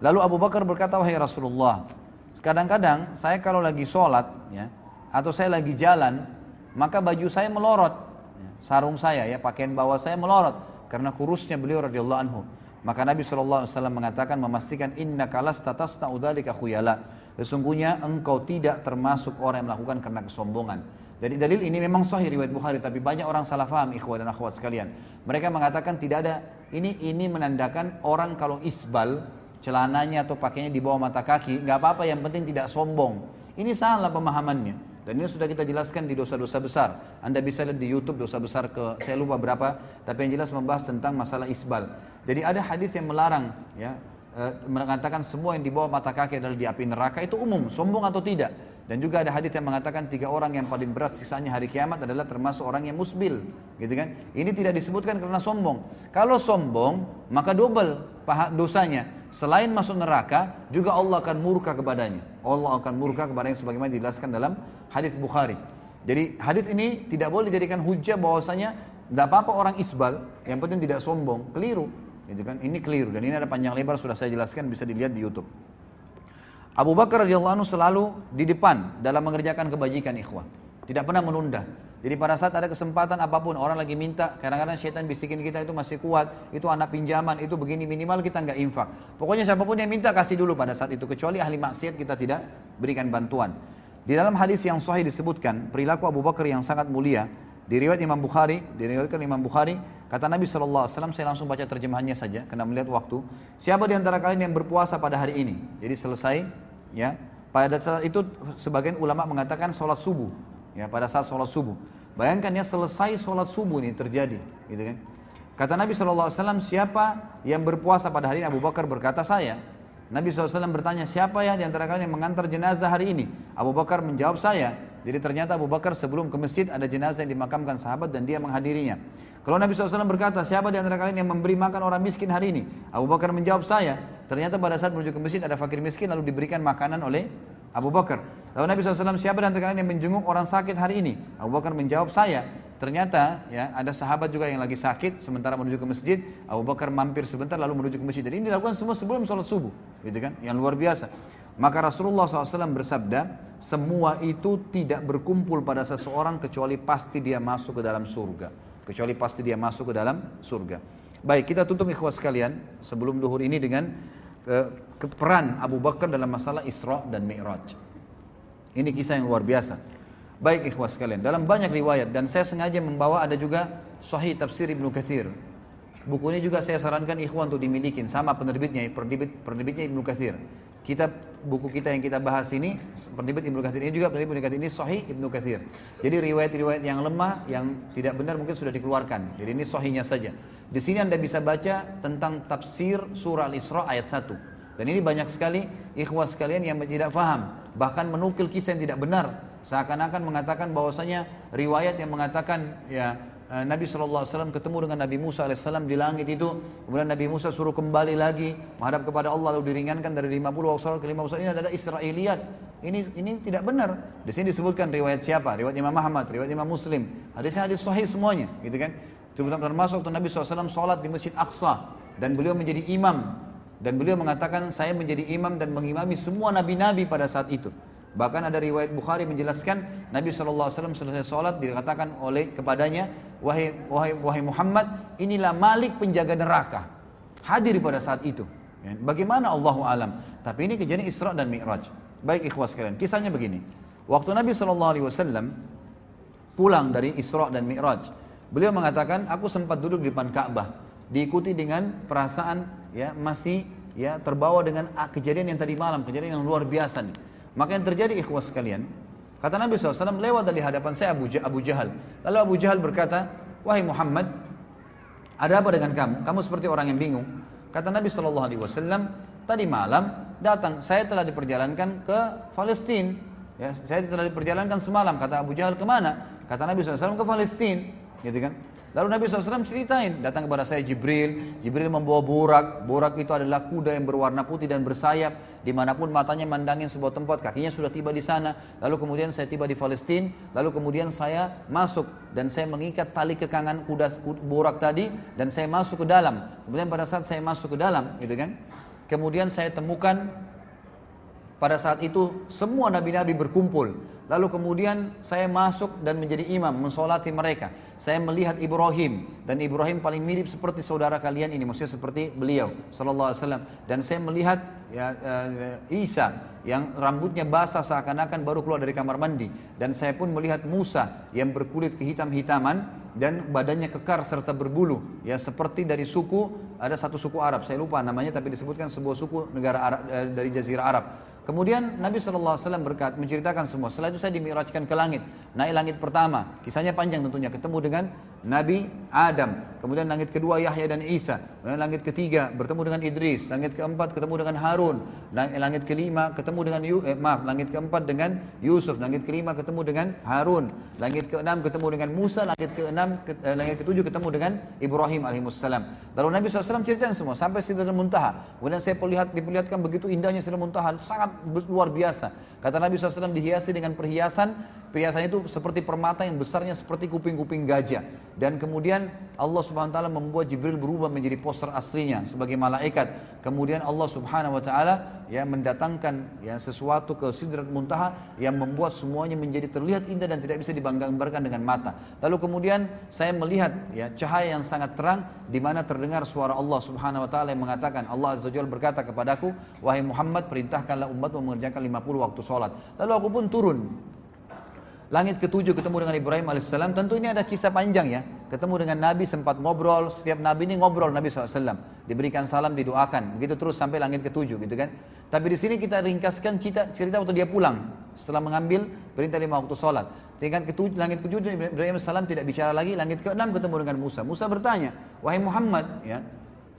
Lalu Abu Bakar berkata wahai Rasulullah, kadang-kadang saya kalau lagi sholat ya atau saya lagi jalan maka baju saya melorot. Sarung saya ya, pakaian bawah saya melorot karena kurusnya beliau radhiyallahu anhu. Maka Nabi SAW mengatakan memastikan inna kalas tatas udzalika khuyala. Sesungguhnya engkau tidak termasuk orang yang melakukan karena kesombongan. Jadi dalil ini memang sahih riwayat Bukhari tapi banyak orang salah faham ikhwah dan akhwat sekalian. Mereka mengatakan tidak ada ini ini menandakan orang kalau isbal celananya atau pakainya di bawah mata kaki nggak apa-apa yang penting tidak sombong. Ini salah pemahamannya. Dan ini sudah kita jelaskan di dosa-dosa besar. Anda bisa lihat di YouTube dosa besar ke saya lupa berapa, tapi yang jelas membahas tentang masalah isbal. Jadi ada hadis yang melarang ya e, mengatakan semua yang di bawah mata kaki adalah di api neraka itu umum, sombong atau tidak. Dan juga ada hadis yang mengatakan tiga orang yang paling berat sisanya hari kiamat adalah termasuk orang yang musbil, gitu kan? Ini tidak disebutkan karena sombong. Kalau sombong, maka double dosanya. Selain masuk neraka, juga Allah akan murka kepadanya. Allah akan murka kepadanya sebagaimana dijelaskan dalam hadis Bukhari. Jadi hadis ini tidak boleh dijadikan hujah bahwasanya tidak apa-apa orang isbal, yang penting tidak sombong, keliru. Gitu kan? Ini keliru dan ini ada panjang lebar sudah saya jelaskan bisa dilihat di YouTube. Abu Bakar radhiyallahu anhu selalu di depan dalam mengerjakan kebajikan ikhwah. Tidak pernah menunda. Jadi pada saat ada kesempatan apa pun orang lagi minta, kadang-kadang syaitan bisikin kita itu masih kuat, itu anak pinjaman, itu begini minimal kita nggak infak. Pokoknya siapa pun yang minta kasih dulu pada saat itu kecuali ahli maksiat kita tidak berikan bantuan. Di dalam hadis yang sahih disebutkan perilaku Abu Bakar yang sangat mulia di riwayat Imam Bukhari, diriwayatkan Imam Bukhari, kata Nabi SAW, saya langsung baca terjemahannya saja, karena melihat waktu. Siapa di antara kalian yang berpuasa pada hari ini? Jadi selesai ya. Pada saat itu sebagian ulama mengatakan sholat subuh ya pada saat sholat subuh. Bayangkan ya selesai sholat subuh ini terjadi gitu kan. Kata Nabi SAW siapa yang berpuasa pada hari ini? Abu Bakar berkata saya Nabi SAW bertanya siapa ya di antara kalian yang mengantar jenazah hari ini Abu Bakar menjawab saya jadi ternyata Abu Bakar sebelum ke masjid ada jenazah yang dimakamkan sahabat dan dia menghadirinya kalau Nabi SAW berkata, siapa di antara kalian yang memberi makan orang miskin hari ini? Abu Bakar menjawab saya. Ternyata pada saat menuju ke masjid ada fakir miskin lalu diberikan makanan oleh Abu Bakar. Lalu Nabi SAW, siapa di antara kalian yang menjenguk orang sakit hari ini? Abu Bakar menjawab saya. Ternyata ya ada sahabat juga yang lagi sakit sementara menuju ke masjid. Abu Bakar mampir sebentar lalu menuju ke masjid. Dan ini dilakukan semua sebelum sholat subuh, gitu kan? Yang luar biasa. Maka Rasulullah SAW bersabda, semua itu tidak berkumpul pada seseorang kecuali pasti dia masuk ke dalam surga kecuali pasti dia masuk ke dalam surga. Baik, kita tutup ikhwas sekalian sebelum duhur ini dengan uh, peran Abu Bakar dalam masalah Isra dan Mi'raj. Ini kisah yang luar biasa. Baik ikhwas sekalian, dalam banyak riwayat dan saya sengaja membawa ada juga Sahih Tafsir Ibnu Katsir. Buku ini juga saya sarankan ikhwan untuk dimiliki sama penerbitnya, penerbit penerbitnya Ibnu Katsir kitab buku kita yang kita bahas ini penerbit Ibnu Katsir ini juga penerbit Ibnu Katsir ini Sahih Ibnu Katsir. Jadi riwayat-riwayat yang lemah yang tidak benar mungkin sudah dikeluarkan. Jadi ini sahihnya saja. Di sini Anda bisa baca tentang tafsir surah Al-Isra ayat 1. Dan ini banyak sekali ikhwas sekalian yang tidak faham, bahkan menukil kisah yang tidak benar, seakan-akan mengatakan bahwasanya riwayat yang mengatakan ya Eh, Nabi SAW ketemu dengan Nabi Musa AS di langit itu. Kemudian Nabi Musa suruh kembali lagi menghadap kepada Allah lalu diringankan dari 50 waktu ke 50 Ini adalah Israeliat. Ini ini tidak benar. Di sini disebutkan riwayat siapa? Riwayat Imam Muhammad, riwayat Imam Muslim. Hadisnya hadis sahih semuanya, gitu kan? Termasuk waktu Nabi SAW sholat di Masjid Aqsa dan beliau menjadi imam dan beliau mengatakan saya menjadi imam dan mengimami semua nabi-nabi pada saat itu. Bahkan ada riwayat Bukhari menjelaskan Nabi SAW selesai sholat dikatakan oleh kepadanya wahai, wahai, wahai Muhammad inilah malik penjaga neraka. Hadir pada saat itu. Ya, bagaimana Allah alam? Tapi ini kejadian Isra dan Mi'raj. Baik ikhwas kalian kisahnya begini. Waktu Nabi SAW pulang dari Isra dan Mi'raj beliau mengatakan aku sempat duduk di depan Ka'bah diikuti dengan perasaan ya masih ya terbawa dengan ah, kejadian yang tadi malam kejadian yang luar biasa nih maka yang terjadi ikhwas sekalian, kata Nabi SAW lewat dari hadapan saya Abu, Abu Jahal. Lalu Abu Jahal berkata, wahai Muhammad, ada apa dengan kamu? Kamu seperti orang yang bingung. Kata Nabi SAW, tadi malam datang, saya telah diperjalankan ke Palestina. Ya, saya telah diperjalankan semalam. Kata Abu Jahal ke mana? Kata Nabi SAW ke Palestina. Gitu kan? Lalu Nabi SAW ceritain, datang kepada saya Jibril, Jibril membawa borak, borak itu adalah kuda yang berwarna putih dan bersayap, di mana pun matanya mandangin sebuah tempat, kakinya sudah tiba di sana, lalu kemudian saya tiba di Palestina, lalu kemudian saya masuk, dan saya mengikat tali kekangan kuda borak tadi, dan saya masuk ke dalam, kemudian pada saat saya masuk ke dalam, gitu kan, kemudian saya temukan pada saat itu semua nabi-nabi berkumpul. Lalu kemudian saya masuk dan menjadi imam, mensolati mereka. Saya melihat Ibrahim dan Ibrahim paling mirip seperti saudara kalian ini, maksudnya seperti beliau, Sallallahu Alaihi Wasallam. Dan saya melihat ya, uh, Isa yang rambutnya basah seakan-akan baru keluar dari kamar mandi. Dan saya pun melihat Musa yang berkulit kehitam-hitaman dan badannya kekar serta berbulu, ya seperti dari suku ada satu suku Arab, saya lupa namanya tapi disebutkan sebuah suku negara Arab, uh, dari Jazirah Arab. Kemudian Nabi SAW berkat menceritakan semua. Setelah itu saya dimirajkan ke langit. Naik langit pertama. Kisahnya panjang tentunya. Ketemu dengan Nabi Adam. Kemudian langit kedua Yahya dan Isa. Kemudian langit ketiga bertemu dengan Idris. Langit keempat ketemu dengan Harun. Langit kelima ketemu dengan eh, maaf. Langit keempat dengan Yusuf. Langit kelima ketemu dengan Harun. Langit keenam ketemu dengan Musa. Langit keenam ke, eh, langit ketujuh ketemu dengan Ibrahim alaihissalam. Lalu Nabi SAW ceritakan semua sampai Sidratul Muntaha. Kemudian saya perlihat, diperlihatkan begitu indahnya Sidratul Muntaha. Sangat luar biasa. Kata Nabi SAW dihiasi dengan perhiasan, perhiasan itu seperti permata yang besarnya seperti kuping-kuping gajah. Dan kemudian Allah Subhanahu Wa Taala membuat Jibril berubah menjadi poster aslinya sebagai malaikat. Kemudian Allah Subhanahu Wa Taala ya mendatangkan ya sesuatu ke Sidrat Muntaha yang membuat semuanya menjadi terlihat indah dan tidak bisa dibanggakan dengan mata. Lalu kemudian saya melihat ya cahaya yang sangat terang di mana terdengar suara Allah Subhanahu Wa Taala yang mengatakan Allah Azza Wajalla berkata kepadaku, wahai Muhammad perintahkanlah umat mengerjakan 50 waktu sholat. Lalu aku pun turun. Langit ketujuh ketemu dengan Ibrahim alaihissalam. Tentu ini ada kisah panjang ya. Ketemu dengan Nabi sempat ngobrol. Setiap Nabi ini ngobrol Nabi SAW. Diberikan salam, didoakan. Begitu terus sampai langit ketujuh gitu kan. Tapi di sini kita ringkaskan cerita, cerita waktu dia pulang. Setelah mengambil perintah lima waktu sholat. Tingkat ketujuh, langit ketujuh Ibrahim alaihissalam tidak bicara lagi. Langit keenam ketemu dengan Musa. Musa bertanya, wahai Muhammad, ya,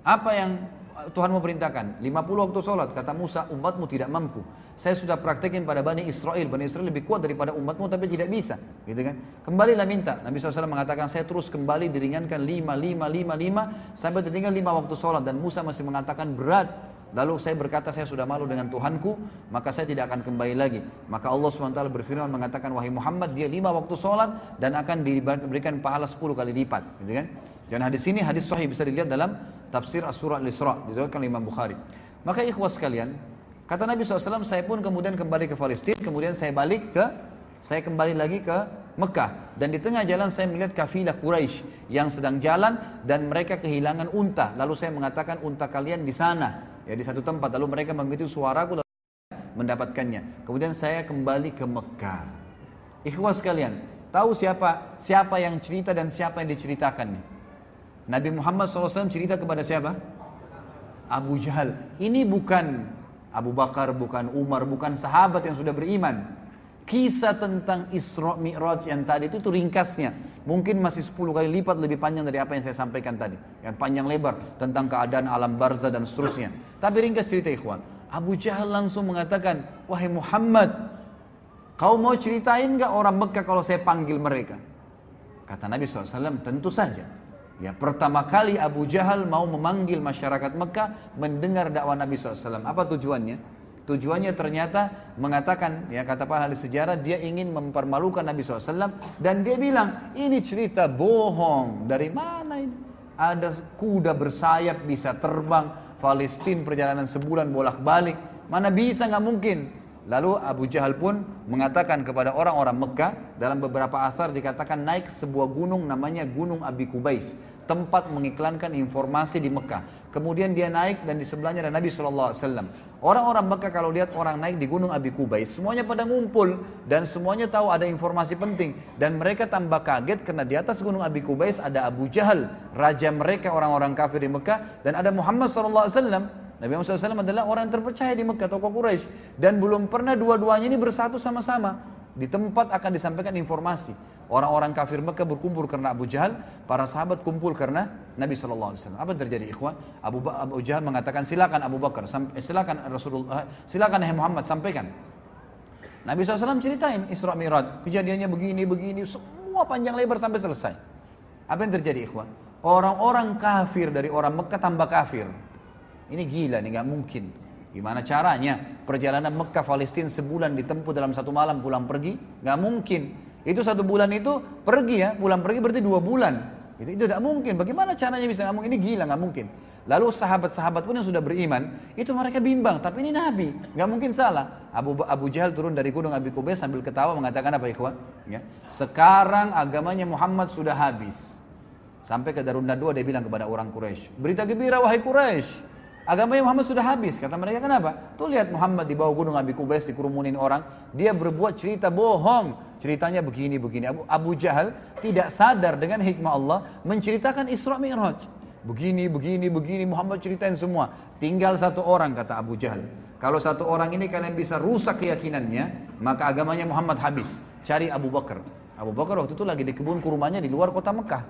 apa yang Tuhan mau perintahkan 50 waktu sholat kata Musa umatmu tidak mampu. Saya sudah praktekin pada Bani Israel. Bani Israel lebih kuat daripada umatmu tapi tidak bisa. Gitu kan? Kembalilah minta. Nabi SAW mengatakan saya terus kembali diringankan 5, 5, 5, 5 sampai tertinggal 5 waktu sholat. Dan Musa masih mengatakan berat Lalu saya berkata saya sudah malu dengan Tuhanku, maka saya tidak akan kembali lagi. Maka Allah SWT berfirman mengatakan, wahai Muhammad, dia lima waktu sholat dan akan diberikan pahala sepuluh kali lipat. Gitu kan? Dan hadis ini hadis sahih bisa dilihat dalam tafsir As-Surah Al-Isra, diriwayatkan oleh Imam Bukhari. Maka ikhwas sekalian, kata Nabi SAW, saya pun kemudian kembali ke Palestina, kemudian saya balik ke, saya kembali lagi ke Mekah. Dan di tengah jalan saya melihat kafilah Quraisy yang sedang jalan dan mereka kehilangan unta. Lalu saya mengatakan unta kalian di sana ya di satu tempat. Lalu mereka mengikuti suaraku lalu mendapatkannya. Kemudian saya kembali ke Mekah. Ikhwas sekalian tahu siapa siapa yang cerita dan siapa yang diceritakan Nabi Muhammad SAW cerita kepada siapa? Abu Jahal. Ini bukan Abu Bakar bukan Umar bukan sahabat yang sudah beriman Kisah tentang Isra Mi'raj yang tadi itu, itu ringkasnya. Mungkin masih 10 kali lipat lebih panjang dari apa yang saya sampaikan tadi. Yang panjang lebar tentang keadaan alam barza dan seterusnya. Tapi ringkas cerita ikhwan. Abu Jahal langsung mengatakan, Wahai Muhammad, kau mau ceritain nggak orang Mekah kalau saya panggil mereka? Kata Nabi SAW, tentu saja. Ya, pertama kali Abu Jahal mau memanggil masyarakat Mekah mendengar dakwah Nabi SAW. Apa tujuannya? Tujuannya ternyata mengatakan, ya kata para ahli sejarah, dia ingin mempermalukan Nabi SAW. Dan dia bilang, ini cerita bohong. Dari mana ini? Ada kuda bersayap bisa terbang. Palestina perjalanan sebulan bolak-balik. Mana bisa nggak mungkin. Lalu Abu Jahal pun mengatakan kepada orang-orang Mekah dalam beberapa asar dikatakan naik sebuah gunung namanya Gunung Abi Kubais tempat mengiklankan informasi di Mekah. Kemudian dia naik dan di sebelahnya ada Nabi SAW. Orang-orang Mekah kalau lihat orang naik di Gunung Abi Kubais, semuanya pada ngumpul dan semuanya tahu ada informasi penting. Dan mereka tambah kaget karena di atas Gunung Abi Kubais ada Abu Jahal, raja mereka orang-orang kafir di Mekah, dan ada Muhammad SAW. Nabi Muhammad SAW adalah orang terpercaya di Mekah, tokoh Quraisy, dan belum pernah dua-duanya ini bersatu sama-sama. Di tempat akan disampaikan informasi. Orang-orang kafir Mekah berkumpul karena Abu Jahal, para sahabat kumpul karena Nabi SAW. Apa yang terjadi ikhwan? Abu, Abu Jahal mengatakan silakan Abu Bakar, eh, silakan Rasulullah, eh, silakan Nabi Muhammad sampaikan. Nabi SAW ceritain Isra Mi'raj, kejadiannya begini, begini, semua panjang lebar sampai selesai. Apa yang terjadi ikhwan? Orang-orang kafir dari orang Mekah tambah kafir. Ini gila nih, nggak mungkin. Gimana caranya? Perjalanan Mekah Palestina sebulan ditempuh dalam satu malam pulang pergi? Gak mungkin. Itu satu bulan itu pergi ya, pulang pergi berarti dua bulan. Itu, itu tidak mungkin. Bagaimana caranya bisa ngomong ini gila nggak mungkin. Lalu sahabat-sahabat pun yang sudah beriman itu mereka bimbang. Tapi ini Nabi, nggak mungkin salah. Abu Abu Jahal turun dari gunung Abi Kubais sambil ketawa mengatakan apa ikhwan? Ya. Sekarang agamanya Muhammad sudah habis. Sampai ke Darun Nadwa dia bilang kepada orang Quraisy, berita gembira wahai Quraisy, Agamanya Muhammad sudah habis. Kata mereka kenapa? Tuh lihat Muhammad di bawah gunung Abi Kubais dikerumunin orang. Dia berbuat cerita bohong. Ceritanya begini begini. Abu, Abu Jahal tidak sadar dengan hikmah Allah menceritakan Isra Mi'raj. Begini begini begini Muhammad ceritain semua. Tinggal satu orang kata Abu Jahal. Kalau satu orang ini kalian bisa rusak keyakinannya, maka agamanya Muhammad habis. Cari Abu Bakar. Abu Bakar waktu itu lagi di kebun kurmanya di luar kota Mekah.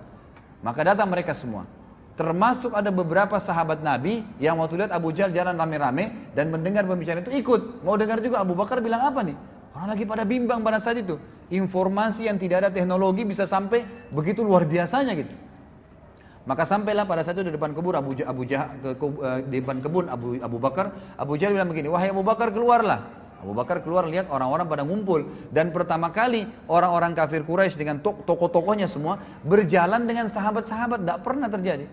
Maka datang mereka semua. Termasuk ada beberapa sahabat Nabi yang waktu lihat Abu Jahal jalan rame-rame dan mendengar pembicaraan itu ikut. Mau dengar juga Abu Bakar bilang apa nih? Orang lagi pada bimbang pada saat itu. Informasi yang tidak ada teknologi bisa sampai begitu luar biasanya gitu. Maka sampailah pada saat itu di depan kebun Abu Abu Jah, ke, ke, uh, di depan kebun Abu Abu Bakar, Abu Jahal bilang begini, "Wahai Abu Bakar, keluarlah." Abu Bakar keluar lihat orang-orang pada ngumpul dan pertama kali orang-orang kafir Quraisy dengan tokoh-tokohnya semua berjalan dengan sahabat-sahabat tidak pernah terjadi.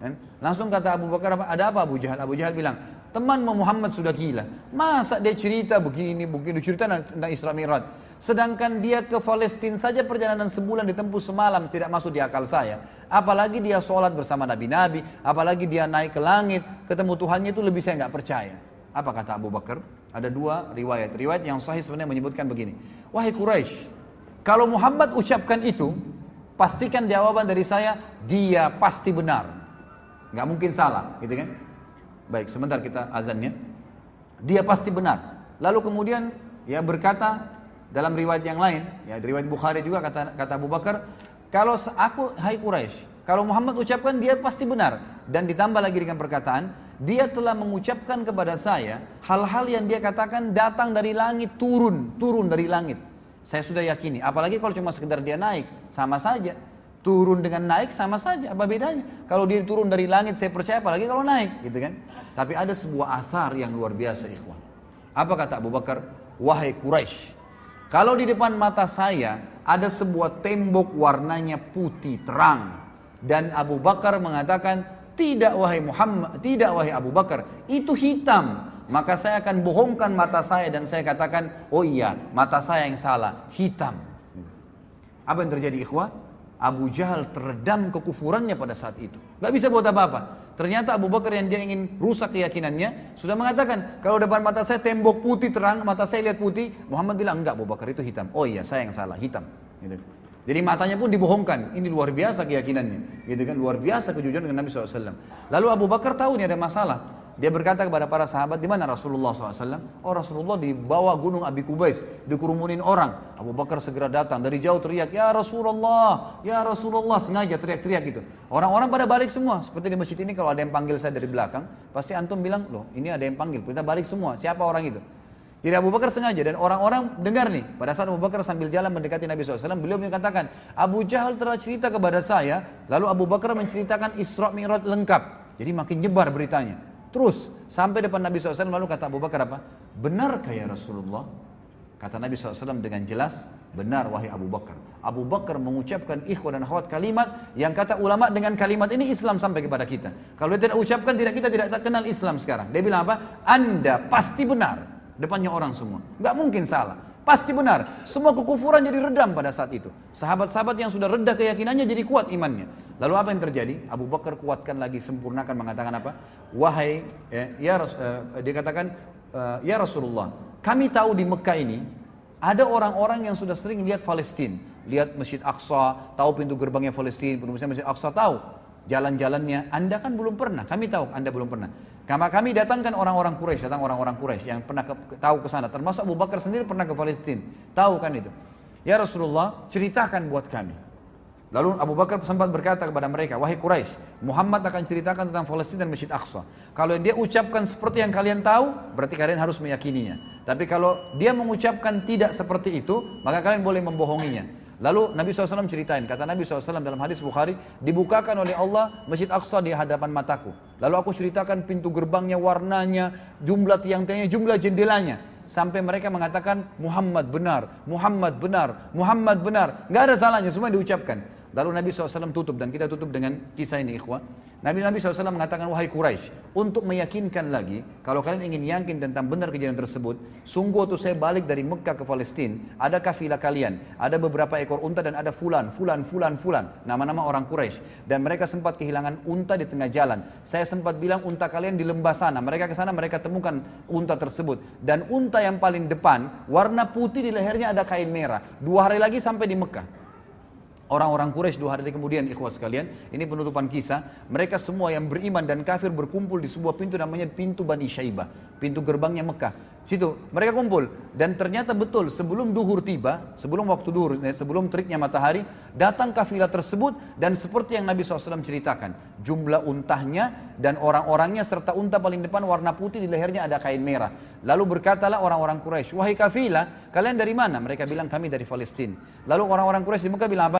Kan? Langsung kata Abu Bakar, ada apa Abu Jahal? Abu Jahal bilang, teman Muhammad sudah gila. Masa dia cerita begini, begini, cerita tentang Isra Mi'raj. Sedangkan dia ke Palestina saja perjalanan sebulan ditempuh semalam tidak masuk di akal saya. Apalagi dia sholat bersama Nabi-Nabi, apalagi dia naik ke langit, ketemu Tuhannya itu lebih saya nggak percaya. Apa kata Abu Bakar? Ada dua riwayat. Riwayat yang sahih sebenarnya menyebutkan begini. Wahai Quraisy, Kalau Muhammad ucapkan itu, pastikan jawaban dari saya, dia pasti benar. Nggak mungkin salah, gitu kan? Baik, sebentar kita azannya. Dia pasti benar. Lalu kemudian ya berkata dalam riwayat yang lain, ya riwayat Bukhari juga kata kata Abu Bakar, kalau aku hai Quraisy, kalau Muhammad ucapkan dia pasti benar dan ditambah lagi dengan perkataan, dia telah mengucapkan kepada saya hal-hal yang dia katakan datang dari langit turun, turun dari langit. Saya sudah yakini, apalagi kalau cuma sekedar dia naik, sama saja. Turun dengan naik sama saja, apa bedanya? Kalau dia turun dari langit saya percaya apalagi kalau naik, gitu kan? Tapi ada sebuah athar yang luar biasa ikhwan. Apa kata Abu Bakar? Wahai Quraisy, kalau di depan mata saya ada sebuah tembok warnanya putih terang dan Abu Bakar mengatakan tidak wahai Muhammad, tidak wahai Abu Bakar, itu hitam maka saya akan bohongkan mata saya dan saya katakan, oh iya, mata saya yang salah, hitam. Apa yang terjadi ikhwah? Abu Jahal teredam kekufurannya pada saat itu. Gak bisa buat apa-apa. Ternyata Abu Bakar yang dia ingin rusak keyakinannya, sudah mengatakan, kalau depan mata saya tembok putih terang, mata saya lihat putih, Muhammad bilang, enggak Abu Bakar itu hitam. Oh iya, saya yang salah, hitam. Gitu. Jadi matanya pun dibohongkan. Ini luar biasa keyakinannya. Gitu kan, luar biasa kejujuran dengan Nabi SAW. Lalu Abu Bakar tahu ini ada masalah. Dia berkata kepada para sahabat, di mana Rasulullah SAW? Oh Rasulullah di bawah gunung Abi Kubais, dikerumunin orang. Abu Bakar segera datang, dari jauh teriak, Ya Rasulullah, Ya Rasulullah, sengaja teriak-teriak gitu. Orang-orang pada balik semua, seperti di masjid ini kalau ada yang panggil saya dari belakang, pasti antum bilang, loh ini ada yang panggil, kita balik semua, siapa orang itu? Jadi Abu Bakar sengaja dan orang-orang dengar nih. Pada saat Abu Bakar sambil jalan mendekati Nabi SAW, beliau mengatakan, Abu Jahal telah cerita kepada saya, lalu Abu Bakar menceritakan Isra Mi'raj lengkap. Jadi makin nyebar beritanya. Terus sampai depan Nabi SAW lalu kata Abu Bakar apa? Benarkah ya Rasulullah? Kata Nabi SAW dengan jelas, benar wahai Abu Bakar. Abu Bakar mengucapkan ikhwan dan akhwat kalimat yang kata ulama dengan kalimat ini Islam sampai kepada kita. Kalau dia tidak ucapkan tidak kita tidak kenal Islam sekarang. Dia bilang apa? Anda pasti benar. Depannya orang semua. Gak mungkin salah. Pasti benar. Semua kekufuran jadi redam pada saat itu. Sahabat-sahabat yang sudah redah keyakinannya jadi kuat imannya. Lalu apa yang terjadi? Abu Bakar kuatkan lagi, sempurnakan mengatakan apa? Wahai, ya, ya uh, dia katakan, uh, ya Rasulullah, kami tahu di Mekah ini ada orang-orang yang sudah sering lihat Palestina, lihat Masjid Aqsa, tahu pintu gerbangnya Palestina, pintu Masjid Aqsa tahu jalan-jalannya. Anda kan belum pernah, kami tahu Anda belum pernah. Karena kami datangkan orang-orang Quraisy, datang orang-orang Quraisy yang pernah ke, tahu ke sana. Termasuk Abu Bakar sendiri pernah ke Palestina. Tahu kan itu. Ya Rasulullah, ceritakan buat kami. Lalu Abu Bakar sempat berkata kepada mereka, Wahai Quraisy, Muhammad akan ceritakan tentang Palestina dan Masjid Aqsa. Kalau dia ucapkan seperti yang kalian tahu, berarti kalian harus meyakininya. Tapi kalau dia mengucapkan tidak seperti itu, maka kalian boleh membohonginya. Lalu Nabi SAW ceritain, kata Nabi SAW dalam hadis Bukhari, dibukakan oleh Allah Masjid Aqsa di hadapan mataku. Lalu aku ceritakan pintu gerbangnya, warnanya, jumlah tiang-tiangnya, jumlah jendelanya. Sampai mereka mengatakan Muhammad benar, Muhammad benar, Muhammad benar. Gak ada salahnya, semua diucapkan. Lalu Nabi SAW tutup dan kita tutup dengan kisah ini ikhwah. Nabi Nabi SAW mengatakan wahai Quraisy untuk meyakinkan lagi kalau kalian ingin yakin tentang benar kejadian tersebut, sungguh waktu saya balik dari Mekah ke Palestina, ada kafilah kalian, ada beberapa ekor unta dan ada fulan, fulan, fulan, fulan, nama-nama orang Quraisy dan mereka sempat kehilangan unta di tengah jalan. Saya sempat bilang unta kalian di lembah sana. Mereka ke sana mereka temukan unta tersebut dan unta yang paling depan warna putih di lehernya ada kain merah. Dua hari lagi sampai di Mekah. Orang-orang Quraisy dua hari kemudian ikhwas sekalian, ini penutupan kisah, mereka semua yang beriman dan kafir berkumpul di sebuah pintu namanya pintu Bani Syaibah, pintu gerbangnya Mekah. Situ mereka kumpul dan ternyata betul sebelum duhur tiba, sebelum waktu duhur, eh, sebelum teriknya matahari, datang kafilah tersebut dan seperti yang Nabi SAW ceritakan, jumlah untahnya dan orang-orangnya serta unta paling depan warna putih di lehernya ada kain merah. Lalu berkatalah orang-orang Quraisy, wahai kafilah, kalian dari mana? Mereka bilang kami dari Palestina. Lalu orang-orang Quraisy di Mekah bilang apa?